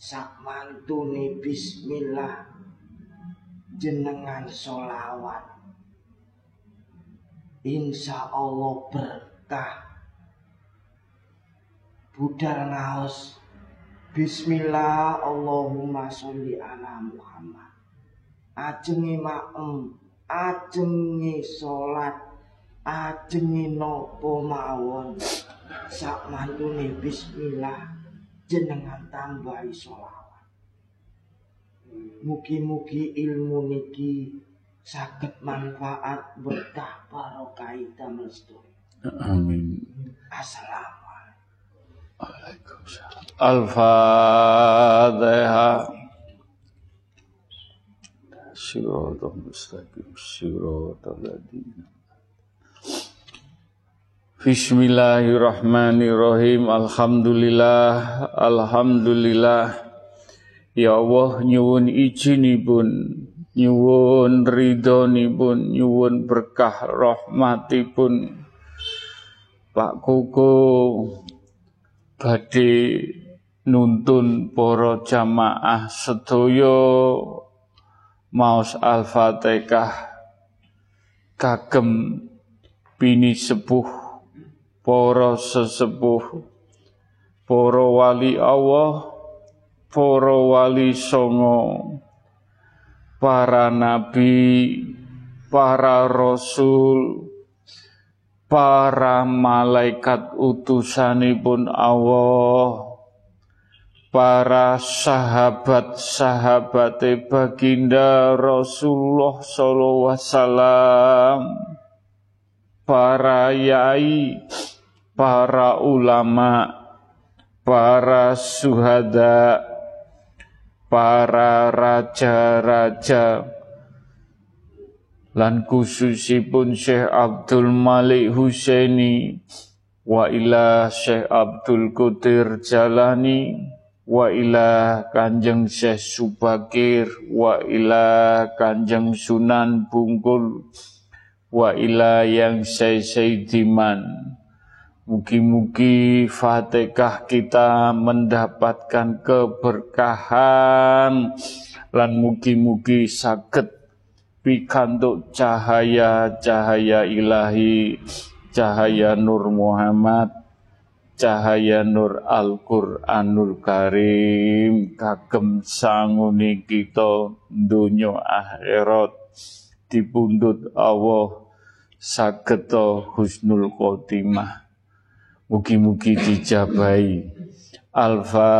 sak mantune bismillah. Jenengan solawat insya Allah berkah. Budal ngaos Bismillah Allahumma sholli ala Muhammad. Ajengi maem, ajengi salat, ajengi nopo mawon. Sak mantune bismillah jenengan tambahi sholawat. Mugi-mugi ilmu niki sakit manfaat berkah barokah damel Amin. Assalamualaikum. Waalaikumsalam Al-Fatihah Siratal mustaqim. Siratal ladzina Bismillahirrahmanirrahim. Alhamdulillah Alhamdulillah. Ya Allah nyuwun izinipun nyuwun ridhonipun nyuwun berkah rahmatipun. Pak Koko badhe nuntun para jamaah sedaya. Maos Al-Fatihah kagem bini sepuh para sesepuh para wali Allah para wali songo para nabi para rasul para malaikat utusanipun Allah para sahabat-sahabat baginda Rasulullah sallallahu wasallam para yai para ulama para suhada para raja-raja. Lan khususipun Syekh Abdul Malik Husaini wa ila Syekh Abdul Qadir Jalani wa ila Kanjeng Syekh Subakir wa ila Kanjeng Sunan Bungkul wa ila yang Syekh Saidiman Mugi-mugi Fatihah kita mendapatkan keberkahan lan mugi-mugi sakit pikantuk cahaya-cahaya ilahi cahaya Nur Muhammad cahaya nur Al-Qur'anul Karim. Kagem sanguni kita dunya akhirat dipundhut Allah sageta husnul khotimah. Mugi-mugi dijabahi. Al-Fatihah.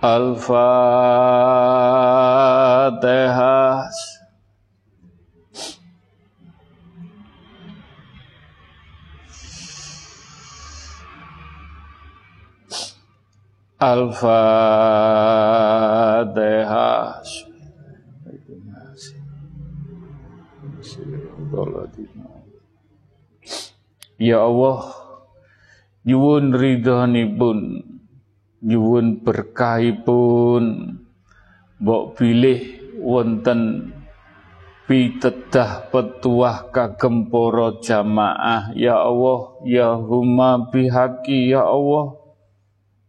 Al-Fatihah Al-Fatihah Ya Allah nyuwun ridhonipun nyuwun berkahipun mbok bilih wonten pitedah petuah kagem para jamaah. Ya Allah ya huma bihaqi ya Allah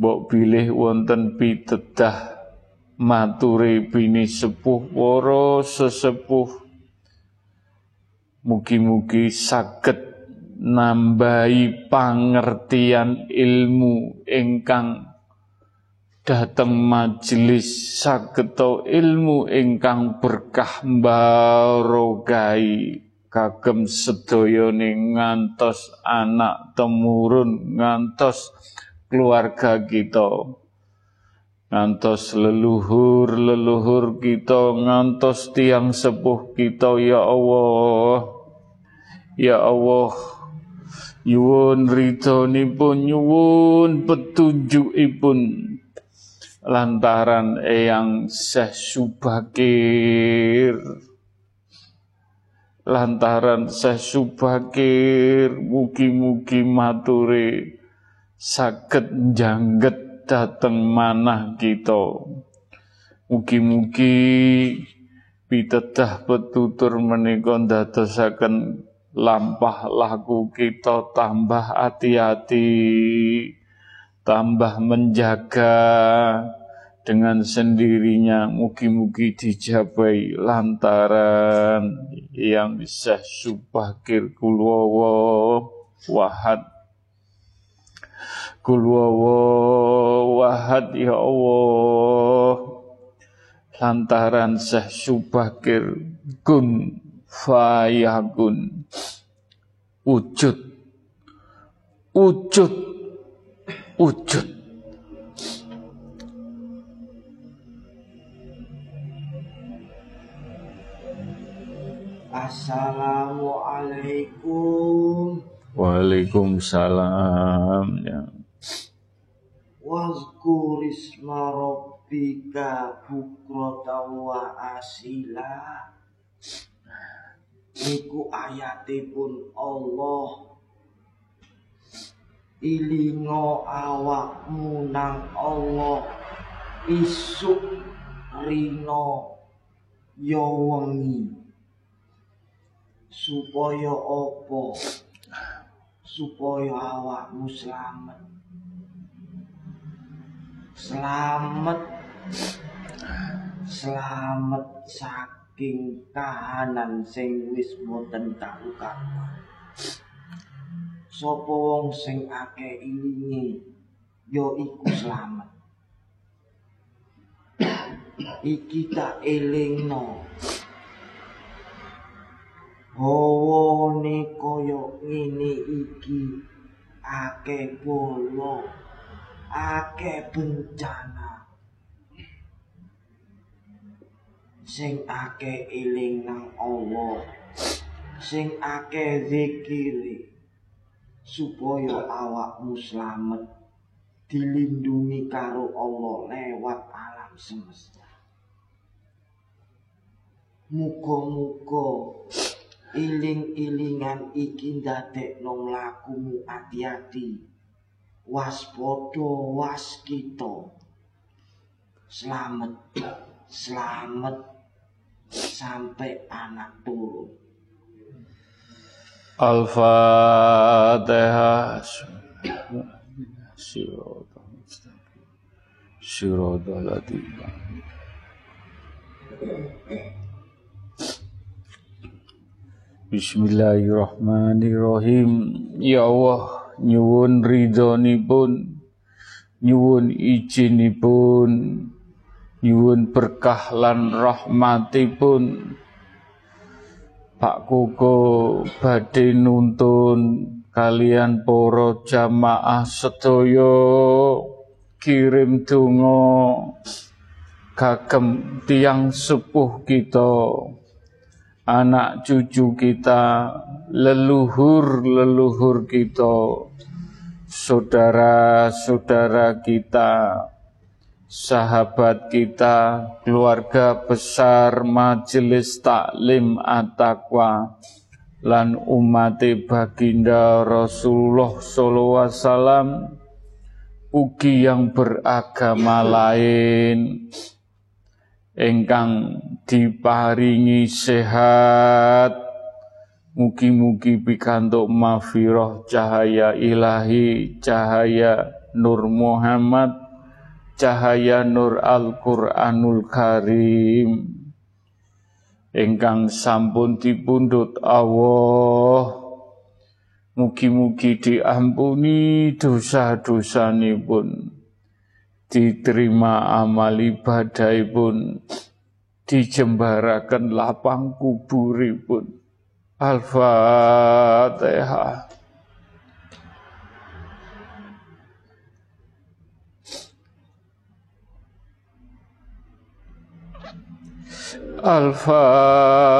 Mbok bilih wonten pitedah maturi bini sepuh woro sesepuh. Mugi-mugi saged nambahi pangertian ilmu ingkang dateng majelis sageto ilmu ingkang berkah barokai kagem sedayane ngantos anak temurun ngantos keluarga kita. Ngantos leluhur-leluhur kita ngantos tiang sepuh kita ya Allah. Ya Allah nyuwun ridhonipun nyuwun petunjukipun. Lantaran eyang Syekh Subakir. Lantaran Syekh Subakir mugi-mugi mature saged jangget dateng manah kita. Mugi-mugi pitedah petutur menika ndadosaken lampah laku kita tambah hati-hati tambah menjaga dengan sendirinya. Mugi-mugi dijabai lantaran yang bisa subakir kulwawa wahad kulwawa wahad ya Allah lantaran sah subakir kun fayakun wujud wujud wujud. Assalamualaikum. Waalaikumsalam. Ya. Wazkur isma rabbika bukrata wa asila. Niku ayatipun Allah. Ilingo awakmu nang Allah. Isuk rino yo wengi. Supaya opo supaya awakmu selamat selamat. Selamat saking kahanan sing wis boten karukaruan sapa wong sing akeh ilinge ya iku slamet iki tak elingno. Hawane kaya ngene iki akeh bolo akeh bencana sing akeh eling nang Allah sing akeh zikir supaya awakmu selamat dilindungi karo Allah lewat alam semesta. Muga-muga iling-ilingan iki ndadekno mlakumu ati-ati. Waspada waskita. Selamat, selamat sampai anak turun. Al-Fatihah. Bismillahirrahmanirrahim. Ya Allah, nyuwun ridhonipun, nyuwun izinipun, nyuwun berkah lan rahmatipun. Pak Koko badhe nuntun kalian para jamaah sedaya. Kirim donga kagem tiang sepuh kita anak cucu kita, leluhur-leluhur kita, saudara-saudara kita, sahabat kita, keluarga besar majelis taklim at-taqwa lan umat baginda Rasulullah sallallahu alaihi wasallam ugi yang beragama lain engkang diparingi sehat. Mugi-mugi pikantuk mafiroh cahaya ilahi cahaya Nur Muhammad cahaya Nur Al-Qur'anul Karim. Engkang sampun dipundhut Allah. Mugi-mugi diampuni dosa-dosanipun, diterima amal ibadahipun, dijembarakan lapang kuburipun. Al-Fatihah. Al-Fatihah.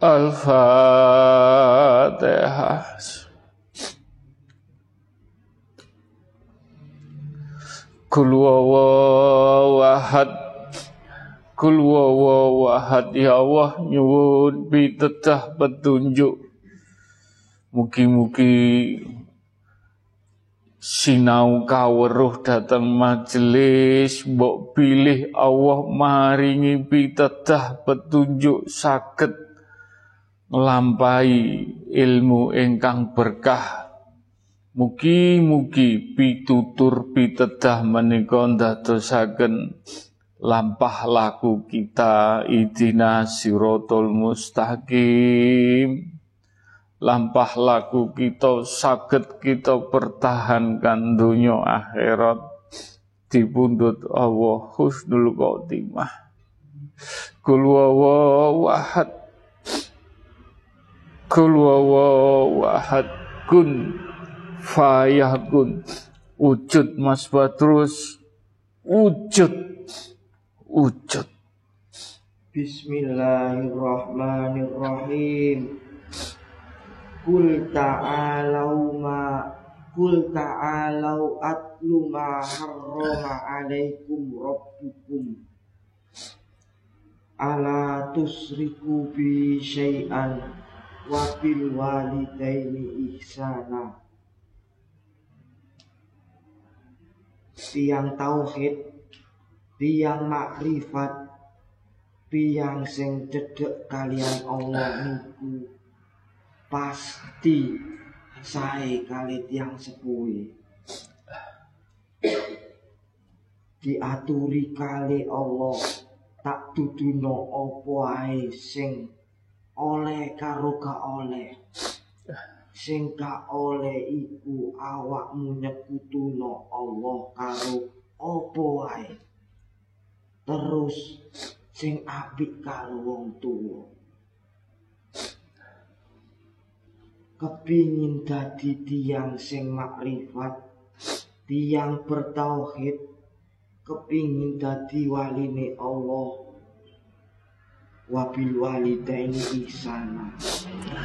Al-Fatihah. Kul wawahad Kul wawahad Ya Allah nyuwun pitedah petunjuk. Mugi-mugi sinau kaweruh datang majelis mbok pilih Allah maringi pitedah petunjuk sakit nglampahi ilmu ingkang berkah. Mugi-mugi pitutur pitedah menika ndadosaken lampah laku kita idina sirotol mustaqim. Lampah laku kita saged kita pertahankan dunia akhirat. Dipundhut Allah husnul khotimah. Kul wahad Kul wahad kun fayakun wujud Mas Badrus. Wujud. Wujud. Bismillahirrahmanirrahim. Kul ta'alau ma Kul ta'alau atlu ma harrama alaikum rabbukum. Ala tusriku bi syai'an wabil walidaini ihsana. Tiang tauhid tiang makrifat tiang sing cedek kalian Allah niku. Pasti saya kali tiang sepuhi diaturi kali Allah tak tuduno opo ae sing oleh karo ka oleh. Sing ka oleh iku awakmu nyekutuno Allah karo apa wae? Terus sing apik karo wong tuwa? Kepingin dadi tiang sing makrifat tiang bertauhid kepingin dadi waline Allah wabil walidaini ihsana.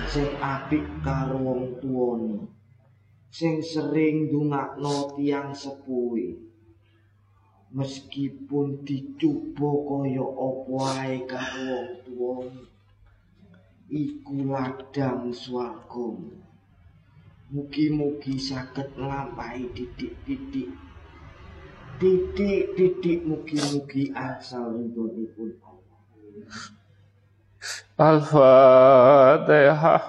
Sing apik karo wong tuane. Sing sering ndongakno tiyang sepuhe. Meskipun dicoba kaya apa ae karo wong tuane. Iku ladang swarga mugi-mugi saged nglampahi titik-titik. Titik-titik mugi-mugi asal ridhonipun Allah Al-Fatihah.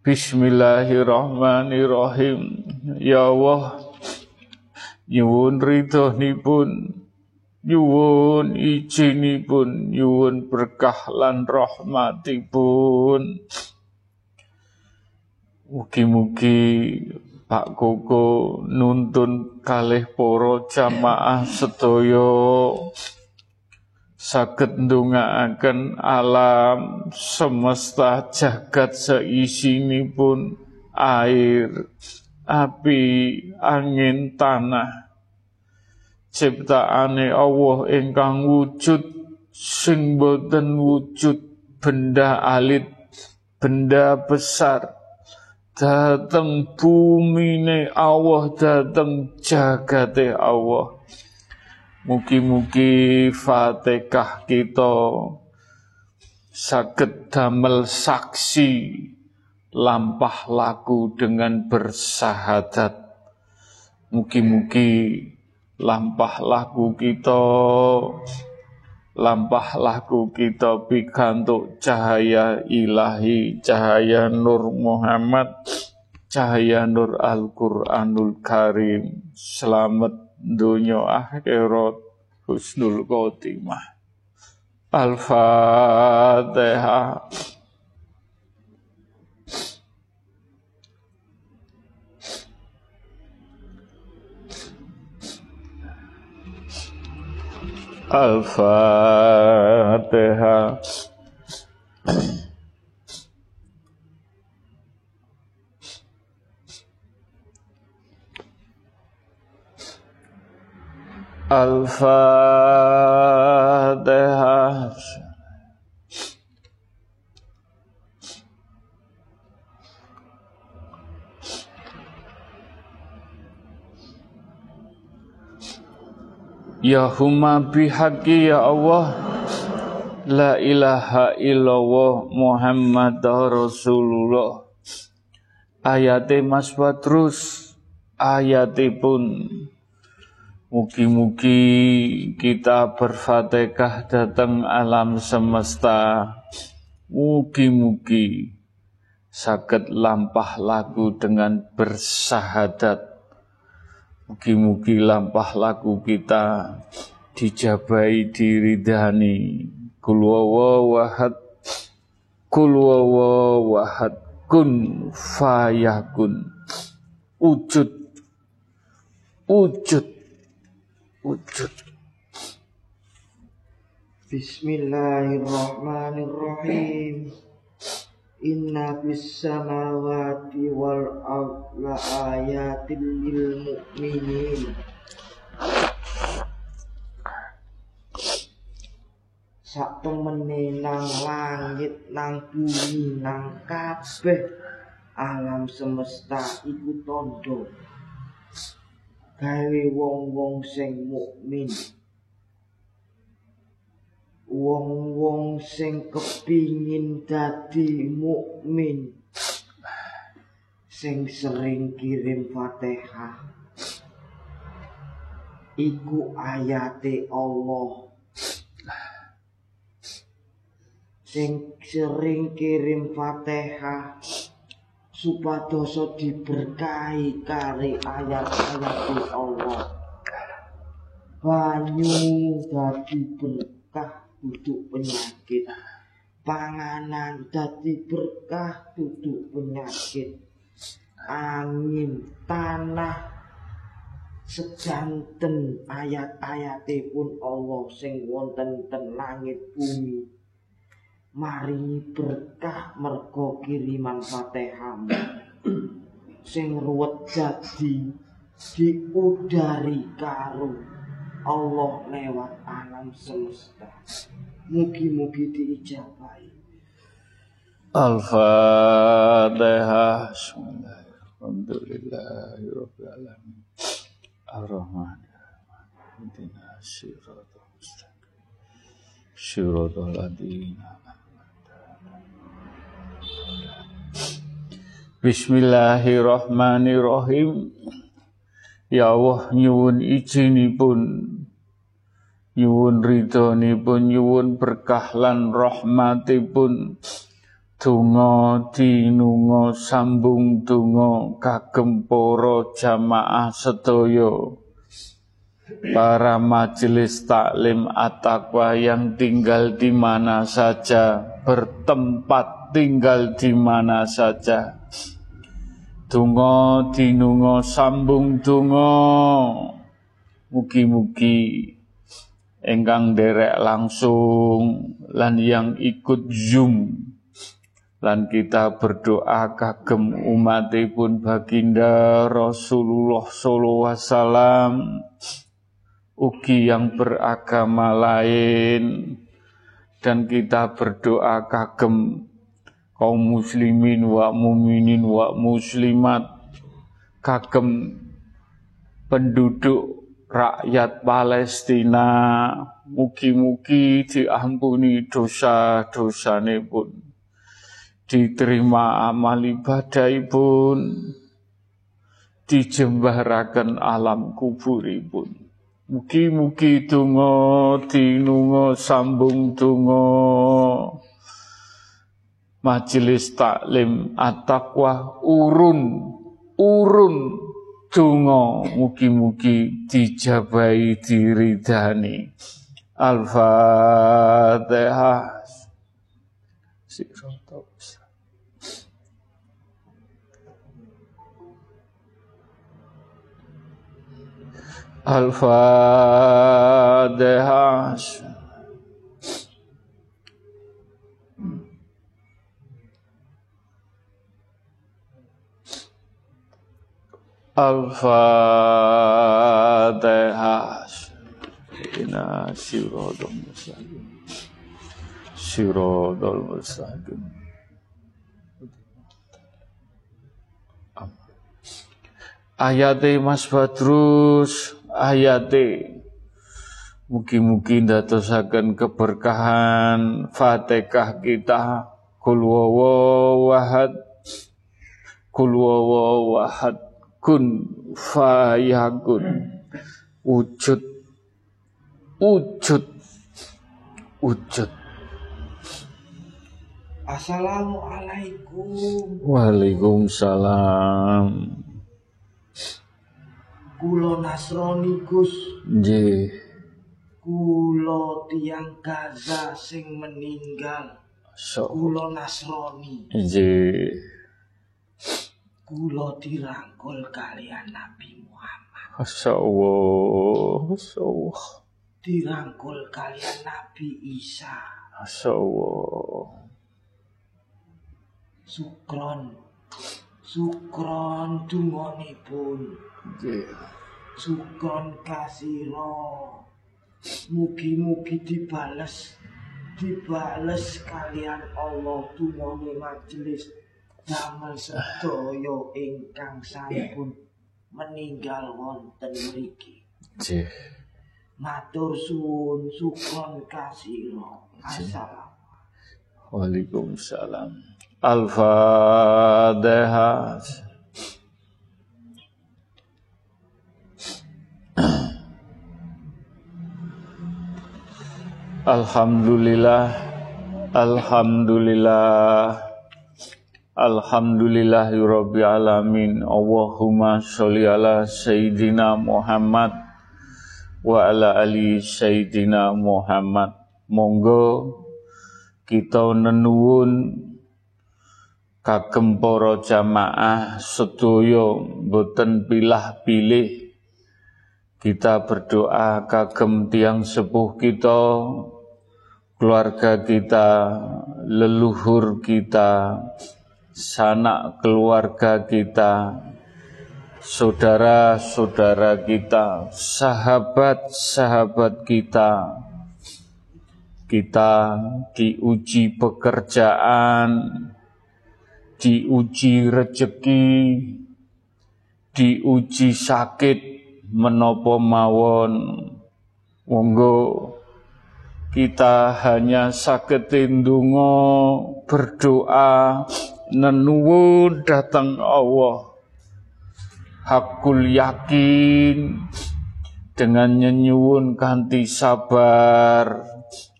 Bismillahirrahmanirrahim. Ya Allah, nyuwun ridhonipun, nyuwun izinipun, nyuwun berkah lan rahmatipun. Mugi-mugi Pak Koko nuntun kalih poro jamaah sedaya saged ndongaaken alam semesta jagat seisinipun air, api, angin, tanah. Ciptaane Allah ingkang wujud sing boten wujud benda alit, benda besar dateng bumine Allah dateng jagate Allah Mugi-mugi Fatihah kita saged damel saksi lampah laku dengan bersahadat. Mugi-mugi lampah laku kita lampah laku kita pikantuk cahaya ilahi, cahaya Nur Muhammad, cahaya Nur Al-Quranul Karim. Selamat dunia akhirat husnul khotimah. Al-Fatihah. Al-Fatihah. Al-Fatihah. Ya huma bihaqi ya Allah. La ilaha illallah Muhammad Rasulullah. Ayate Mas Badrus. Ayatipun. Mugi-mugi kita berfatihah datang alam semesta. Mugi-mugi. Sakit lampah lagu dengan bersahadat Mugi-mugi lampah laku kita dijabai diridani. Kul wahad Kul wahad kun fayakun. Wujud wujud wujud. Bismillahirrahmanirrahim. Inna bis samawati wal la ayatin lil mu'minin. Sak temene nang langit nang bumi nang kabeh alam semesta iku tondo gawe wong-wong sing mukmin wong-wong sing kepingin dadi mukmin sing sering kirim Fatihah. Iku ayate Allah. Sing sering kirim Fatihah supados diberkahi kari ayat-ayat Allah. Banyu dadi berkah duduk penyakit. Panganan dadi berkah duduk penyakit. Angin tanah sejanten ayat-ayatipun Allah sing wonten ten langit bumi. Mari berkah mergo kiriman Fatihah. Sing ruwet jadi diudari karo Allah lewat alam semesta. Mugi-mugi diijabahi. Al-Fatihah. Alhamdulillahirrahmanirrahim. Ar-Rahman. Intina siratul mustaqim. Siratul ladina. Bismillahirrahmanirrahim. Ya Allah nyuwun izinipun nyuwun ridhonipun nyuwun berkah lan rahmatipun. Donga dinunga sambung donga kagem para jamaah sedaya. Para majelis taklim at-taqwa yang tinggal di mana saja bertempat tinggal di mana saja Tungo dinungo sambung tungo. Mugi-mugi engkang derek langsung lan yang ikut Zoom. Lan kita berdoa kagem umatipun baginda Rasulullah sallallahu wasallam. Ugi yang beragama lain. Dan kita berdoa kagem kaum muslimin wa muminin wa muslimat. Kagem penduduk rakyat Palestina. Mugi-mugi diampuni dosa-dosane pun diterima amal ibadah pun dijembarakan alam kuburipun Mugi-mugi tungo tinungo sambung tungo majelis taklim at-taqwa urun urun tungo mugi-mugi dijabai diridani Al-Fatihah. Al-Fatihah. Al-Fatihah. Ina sirodol mustaqim. Sirodol mustaqim. Ayat Mas Badrus ayate mugi-mugi ndadosaken keberkahan Fatihah kita kul wahad kul wahad kun fayakun wujud wujud wujud Assalamualaikum Waalaikumsalam Kulo Nasrani Gus. Nggih. Kulo tiang Gaza sing meninggal. Kulo Nasrani. Nggih. Kulo dirangkul kalian Nabi Muhammad. Masyaallah, masyaallah. Dirangkul kalian Nabi Isa. Masyaallah. Sukron. Sukron dungonipun. Nggih. Sukron kasiro Mugi-mugi dibales Dibales kalian Allah Tunoni majelis Damel sedoyo ingkang sampun meninggal wonten mriki. Nggih. Matur suwun sukron kasiro. Assalamualaikum. Waalaikumsalam. Al-Fatihah. Alhamdulillah Alhamdulillah Alhamdulillahirabbil alamin. Allahumma sholli ala sayyidina Muhammad wa ala ali sayyidina Muhammad. Monggo kita nenuwun kagem para jamaah sedaya boten pilah-pilih. Kita berdoa kagem tiang sepuh kita, keluarga kita, leluhur kita, sanak keluarga kita, saudara-saudara kita, sahabat-sahabat kita. Kita diuji pekerjaan, diuji rezeki, diuji sakit, menopo mawon monggo kita hanya sakit ndonga berdoa nenuwun datang Allah hakul yakin dengan nyenyuwun ganti sabar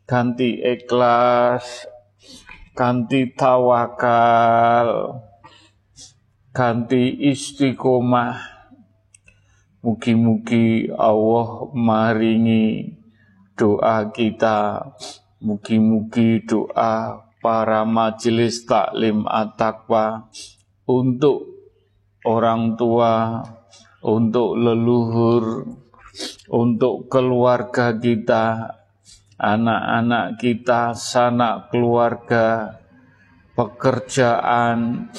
ganti ikhlas ganti tawakal ganti istiqomah Mugi-mugi Allah maringi doa kita. Mugi-mugi doa para majelis taklim at-taqwa untuk orang tua, untuk leluhur, untuk keluarga kita, anak-anak kita, sanak keluarga, pekerjaan,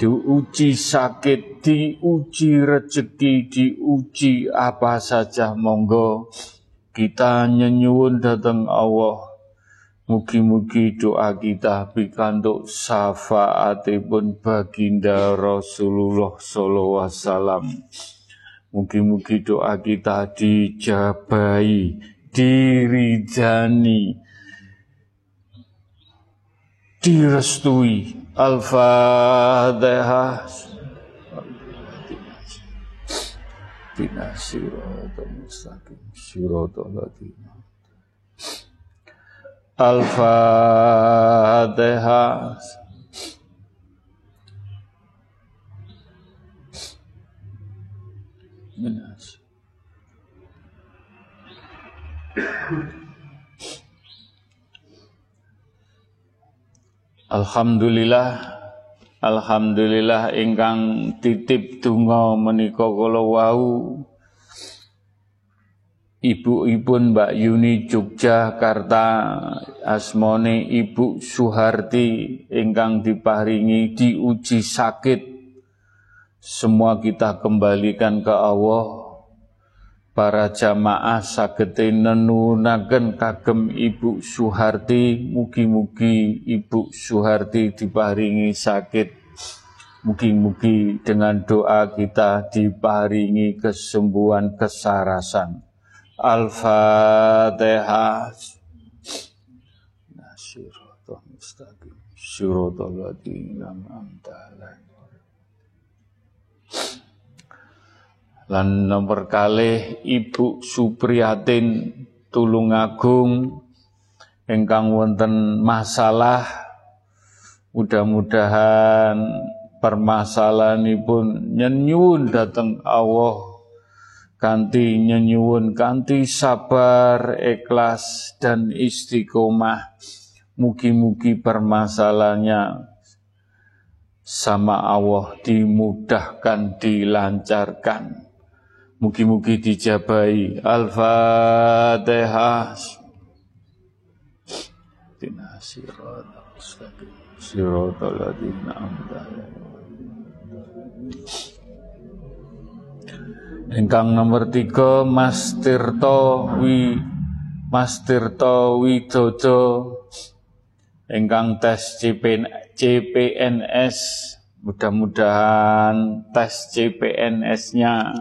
diuji sakit, diuji rezeki, diuji apa saja monggo kita nyenyuwun datang Allah Mugi-mugi doa kita pikantuk syafaatipun baginda Rasulullah sallallahu alaihi wasallam. Mugi-mugi doa kita dijabai, dirijani, direstui. Al-Fatihah. Bina siratal mustaqim, siratal ladzina Al-Fatihah. Alhamdulillah Alhamdulillah ingkang titip donga menika kula wau Ibu-ibu Mbak Yuni Yogyakarta asmone Ibu Suharti ingkang diparingi diuji sakit. Semua kita kembalikan ke Allah. Para jamaah sagete nenunaken kagem Ibu Suharti. Mugi-mugi Ibu Suharti diparingi sakit. Mugi-mugi dengan doa kita diparingi kesembuhan kesarasan Al-Fatihah Nasiratul mustaqim. Siratul ladina Lan nomor kalih Ibu Supriyatin Tulungagung ingkang wonten masalah mudah-mudahan permasalahanipun nyenyuwun dateng Allah kanti nyenyuwun kanti sabar ikhlas dan istiqomah. Mugi-mugi permasalahannya sama Allah dimudahkan dilancarkan. Mugi-mugi dijabai al-fatihah. Ladina amdalai Ingkang nomor tiga Mas Tirto Wi Mas Tirto Widodo ingkang tes CPN, CPNS mudah-mudahan tes CPNS-nya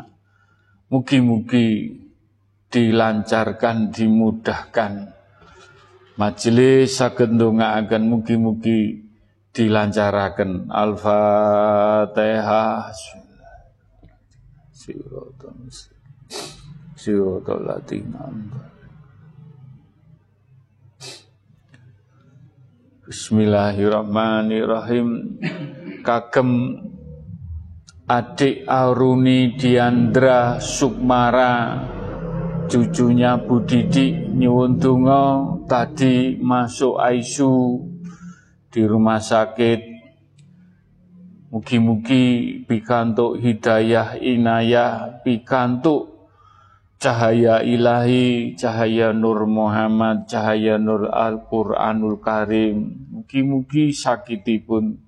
mugi-mugi dilancarkan dimudahkan. Majelis saged ndongaaken mugi-mugi dilancaraken. Al-fatihah Bismillahirrahmanirrahim. Kagem adik Aruni Diandra Sukmara cucunya Budidi nyuwun tadi masuk ICU di rumah sakit Mugi-mugi pikantuk hidayah inayah, pikantuk cahaya ilahi, cahaya Nur Muhammad, cahaya Nur Al-Quranul Karim. Mugi-mugi sakitipun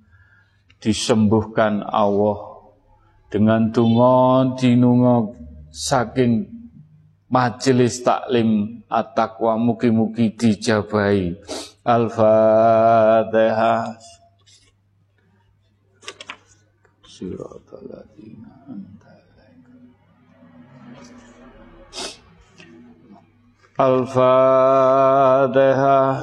disembuhkan Allah dengan tungo dinungo saking majelis taklim at-taqwa mugi-mugi dijabai. Al-Fatihah siratal ladzina anta Al-Fatihah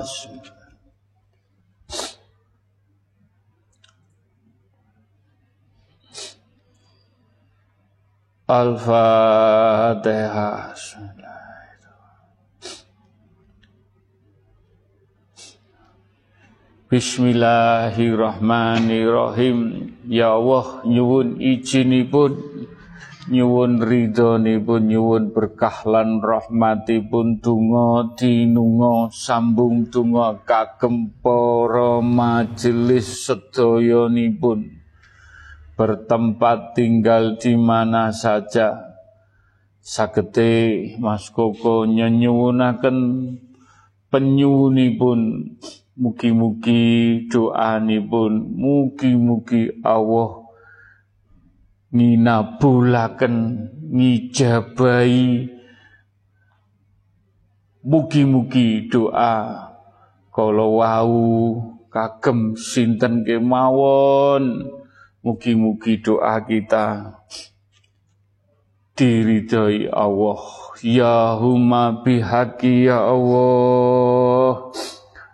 Bismillahirrahmanirrahim. Ya Allah nyuwun izinipun nyuwun ridhonipun nyuwun berkah lan rahmatipun donga dinunga sambung donga kagem para majelis sedayanipun. Bertempat tinggal di mana saja. Sagete Mas Koko nyenyuwunaken penyuwunipun mugi-mugi doanipun mugi-mugi Allah nginabulaken ngijabahi. Mugi-mugi doa kalau wau kagem sinten kemawon mugi-mugi doa kita diridhoi Allah. Ya huma bihaqi ya Allah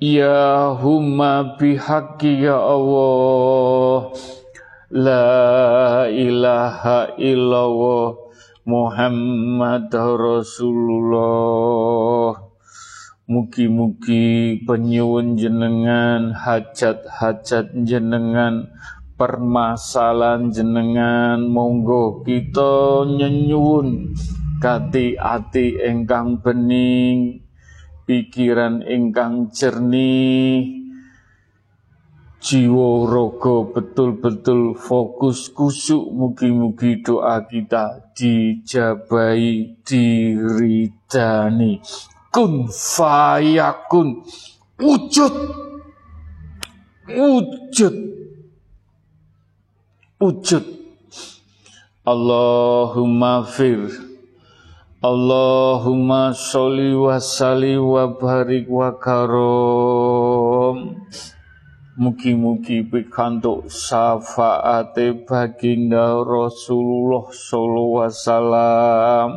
Ya humma bihaqi ya Allah. La ilaha illallah Muhammad Rasulullah. Mugi-mugi penyuwun jenengan hajat-hajat jenengan permasalahan jenengan monggo kita nyenyuwun. Kati ati engkang bening pikiran engkang jernih jiwa rogo betul-betul fokus kusuk mugi-mugi doa kita dijabai diridani. Kun fayakun. Wujud. Wujud. Wujud. Allahumma fir Allahumma sholli wa salli wa barik wa karom Mugi-mugi pikantuk syafaate baginda Rasulullah sallallahu wasallam.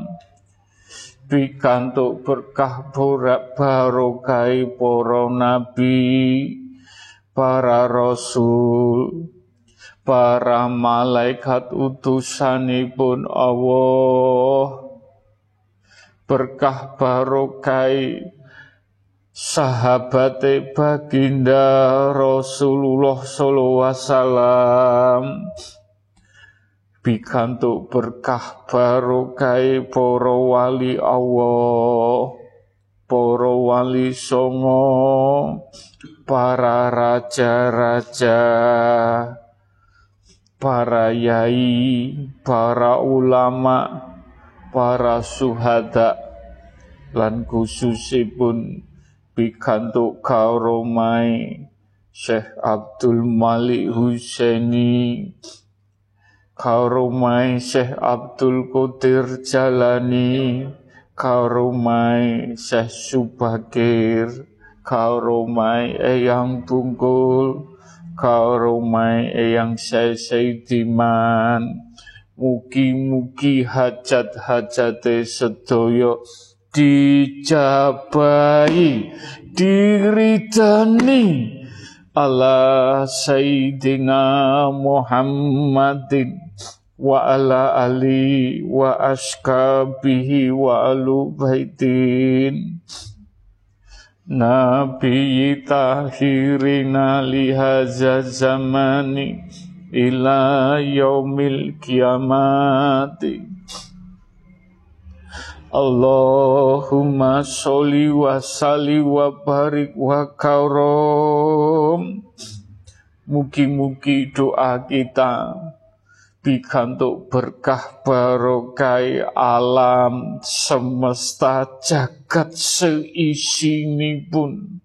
Pikantuk berkah borak barokai para nabi, para rasul, para malaikat utusanipun Allah. Berkah barokai sahabate baginda Rasulullah sallallahu wasallam. Bikantuk berkah barokai para wali Allah para wali songo para raja-raja para yai para ulama para suhada lan khususipun pikantuk kauromai Syekh Abdul Malik Husaini kauromai Syekh Abdul Qadir Jalani kauromai Syekh Subakir kauromai Eyang Bungkul kauromai Eyang Syekh Saidiman. Mugi-mugi hajat-hajate sedaya dijabai diridani ala sayyidina Muhammadin wa ala ali wa askabihi wa alu baitin. Nabi tahirina lihaza zamani ila yaumil kiamati Allahumma sholli wa salli wa barik wa karom. Mugi-mugi doa kita pikantuk berkah barokai alam semesta jagat seisini pun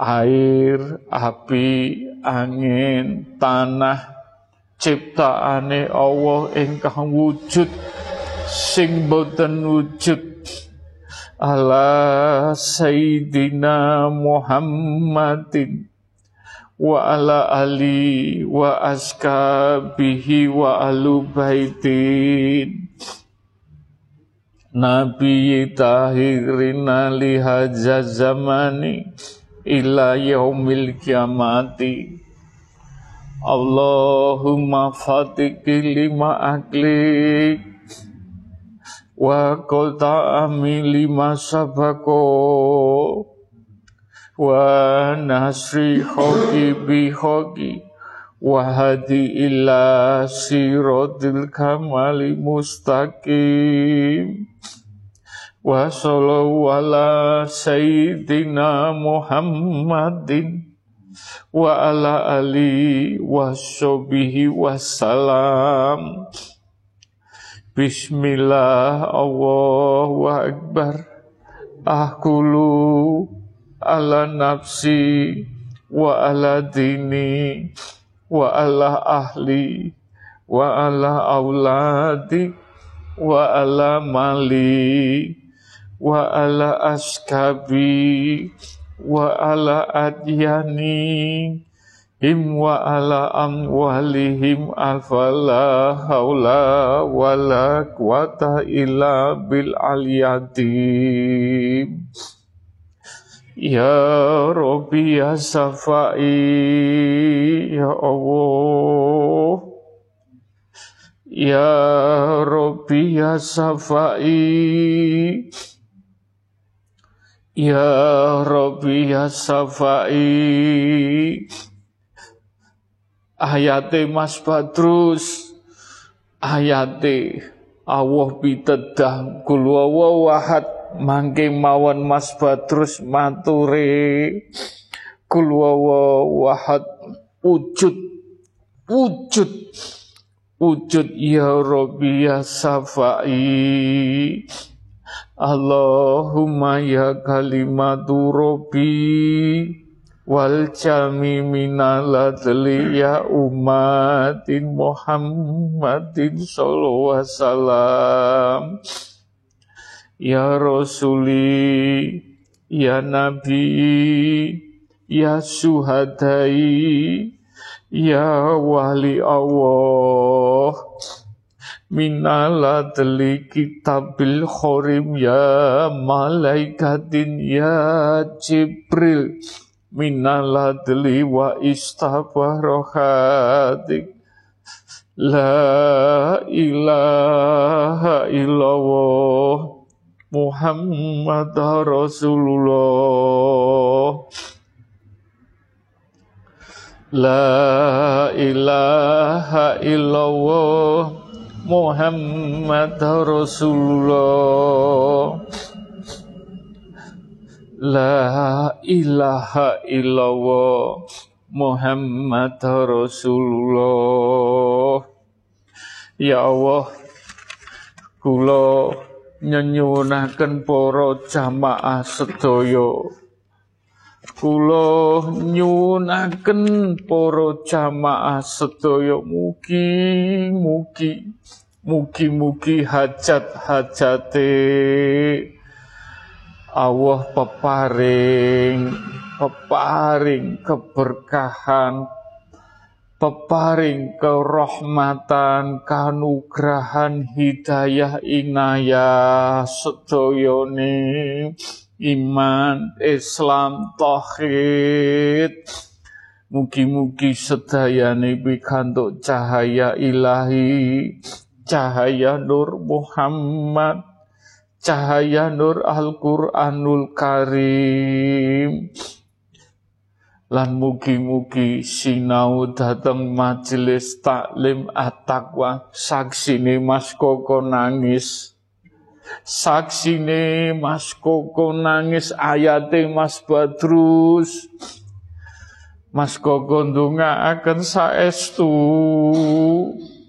air, api, angin, tanah ciptaane Allah ingkang wujud sing boten wujud ala sayyidina Muhammadin wa ala ali wa askabihi wa alu baitin. Nabi tahirina lihaja zamani ila yaumil kiamati. Allahumma fatiki lima aklik wa qata'ami lima sabako. Wa nasri hoki bi hoki. Wa hadi ila sirotil kamali mustaqim. Wa sallallahu ala sayyidina muhammadin wa ala ali wa sobihi wassalam Bismillah Allahu Akbar Ahkulu ala nafsi wa ala dini wa ala ahli wa ala auladi wa ala mali wa ala askabi wa ala adyani him wa ala amwalihim afala haula wala quwata illa bil aliyatim Ya Rabbi ya Safai Ya Allah. Ya Rabbi ya Safai. Ya Rabbi ya Safai ayate Mas Badrus. Ayate Allah bitedah kul wahad mangke mawon Mas Badrus mature. Kul wahad wujud. Wujud. Wujud ya Rabbi ya Safai Allahumma ya kalimatu Rabbi wal jami minal ya umatin Muhammadin sallallahu wasallam. Ya rasuli ya nabi ya suhadai ya wali Allah. Minaladli kitabil khorim ya malaikatin ya Jibril minaladli wa istabarohatik La ilaha illallah Muhammad Rasulullah. La ilaha illallah Muhammad Rasulullah La ilaha illallah Muhammad Rasulullah. Ya Allah kula nyenyunaken para jamaah sedaya. Kula nyunaken para jamaah sedaya. Mugi mugi mugi mugi hajat-hajate Allah peparing peparing keberkahan peparing kerahmatan kanugrahan hidayah inayah sedayane iman Islam tauhid. Mugi-mugi sedayane pikantuk cahaya ilahi cahaya nur Muhammad cahaya nur Al-Qur'anul Karim. Lan mugi-mugi sinau dateng majelis taklim at-taqwa. Saksine Mas Koko nangis. Saksine Mas Koko nangis ayate Mas Badrus. Mas Koko ndonga akan saestu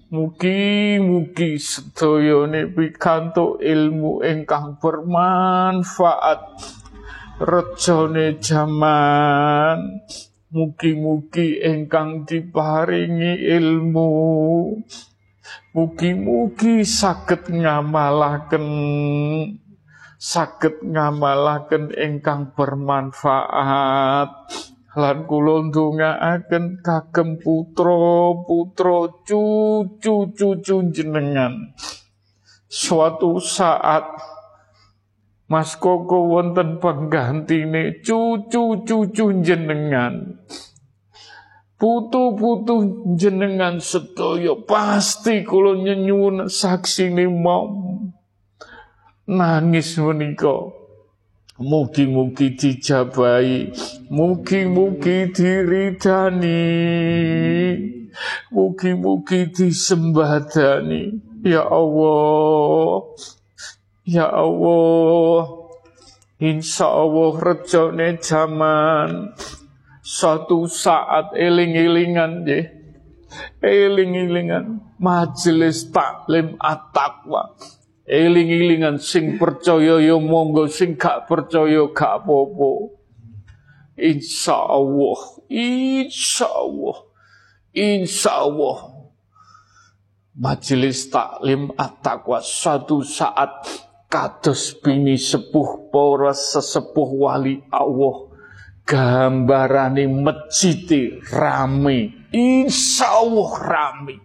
Mugi-mugi sedayane pikantuk ilmu ingkang bermanfaat. Rejane jaman mugi-mugi ingkang diparingi ilmu. Mugi-mugi saged ngamalaken saged ngamalaken ingkang bermanfaat lan kula ndongaaken kagem putra-putra cucu-cucu jenengan suatu saat Mas Koko wonten penggantine cucu-cucu jenengan. Putu-putu jenengan sedaya pasti kula nyenyuwun saksine mau nangis menika. Mugi-mugi dijabahi, mugi-mugi diridani, mugi-mugi disembadani. Ya Allah, Ya Allah, insya Allah rejone zaman satu saat eling-elingan deh, eling-elingan majelis taklim at-taqwa. Eling-elingan sing percaya yo ya monggo sing gak percaya gak apa-apa. Insya Allah, insya Allah, insya Allah. Majelis taklim at-taqwa satu saat kados bini sepuh para sesepuh wali Allah gambarane masjid rame insyaallah rame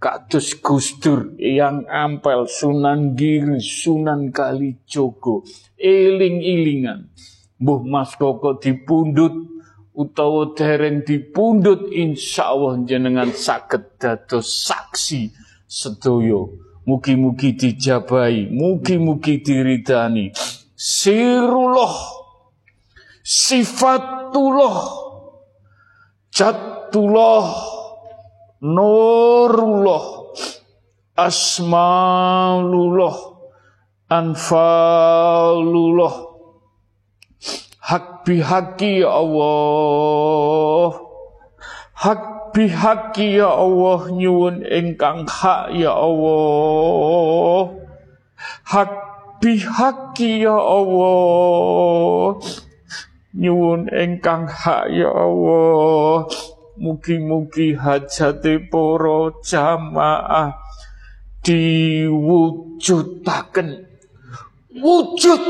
kados Gusdur yang ampel Sunan Giri Sunan Kalijogo. Eling-ilingan. Mbuh Mas Koko dipundut utawa dereng dipundut insyaallah jenengan saged dados saksi sedoyo Mugi-mugi dijabai, mugi-mugi diridani. Sirullah, sifatullah, jatullah, nurullah, asmaulullah, anfalullah, hak bihaki ya Allah, hak bihaki ya Allah nyuwun ingkang hak ya Allah. Hak bihaki ya Allah nyuwun ingkang hak ya Allah mugi-mugi hajate para jamaah diwujudaken wujud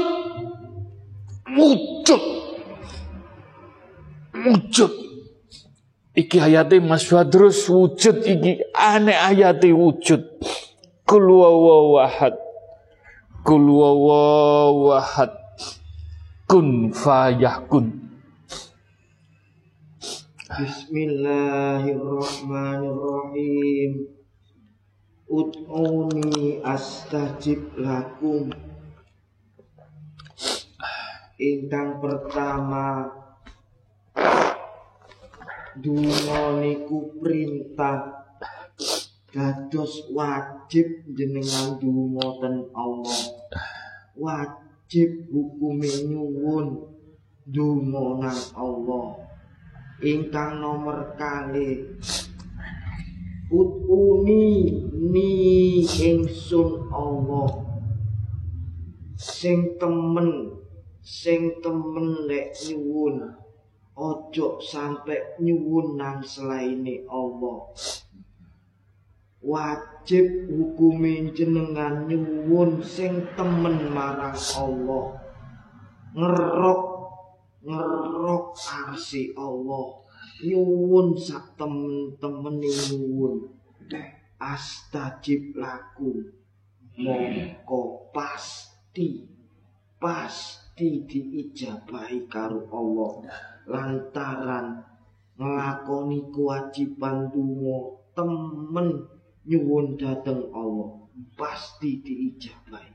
wujud wujud Iki ayate Mas Badrus wujud iki aneh ayate wujud. Kul wawahad. Kul wawahad. Kun fayakun. Bismillahirrahmanirrahim. Ud'uni astajib lakum. Ingkang pertama Donga niku perintah dados wajib jenengan donga ten Allah. Wajib hukume nyuwun nang Allah. Ingkang nomor kali. Utuni ni ingsun Allah. Sing temen sing temen lek nyuwun. Ojo sampai nyuwun nang selaini Allah. Wajib hukumin jenengan nyuwun sing temen marang Allah. Ngerok ngerok arsi Allah. Nyuwun sak temen-temen nyuwun. Astajib laku mongko pasti pasti diijabahi karo Allah. Lantaran nglakoni kewajiban donga temen nyuwun dateng Allah pasti diijabahi.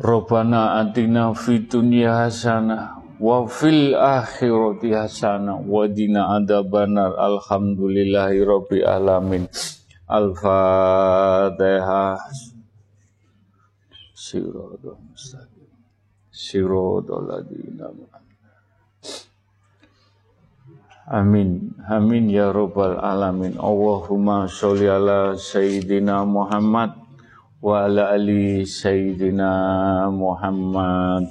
Robana atina fid dunya hasanah wa fil akhirati hasanah wa dina adzabannar alhamdulillahi rabbil alamin al-fatihah siratal mustaqim siratal ladzina Amin. Amin ya rabbal alamin. Allahumma sholli ala sayyidina Muhammad wa ala ali sayyidina Muhammad.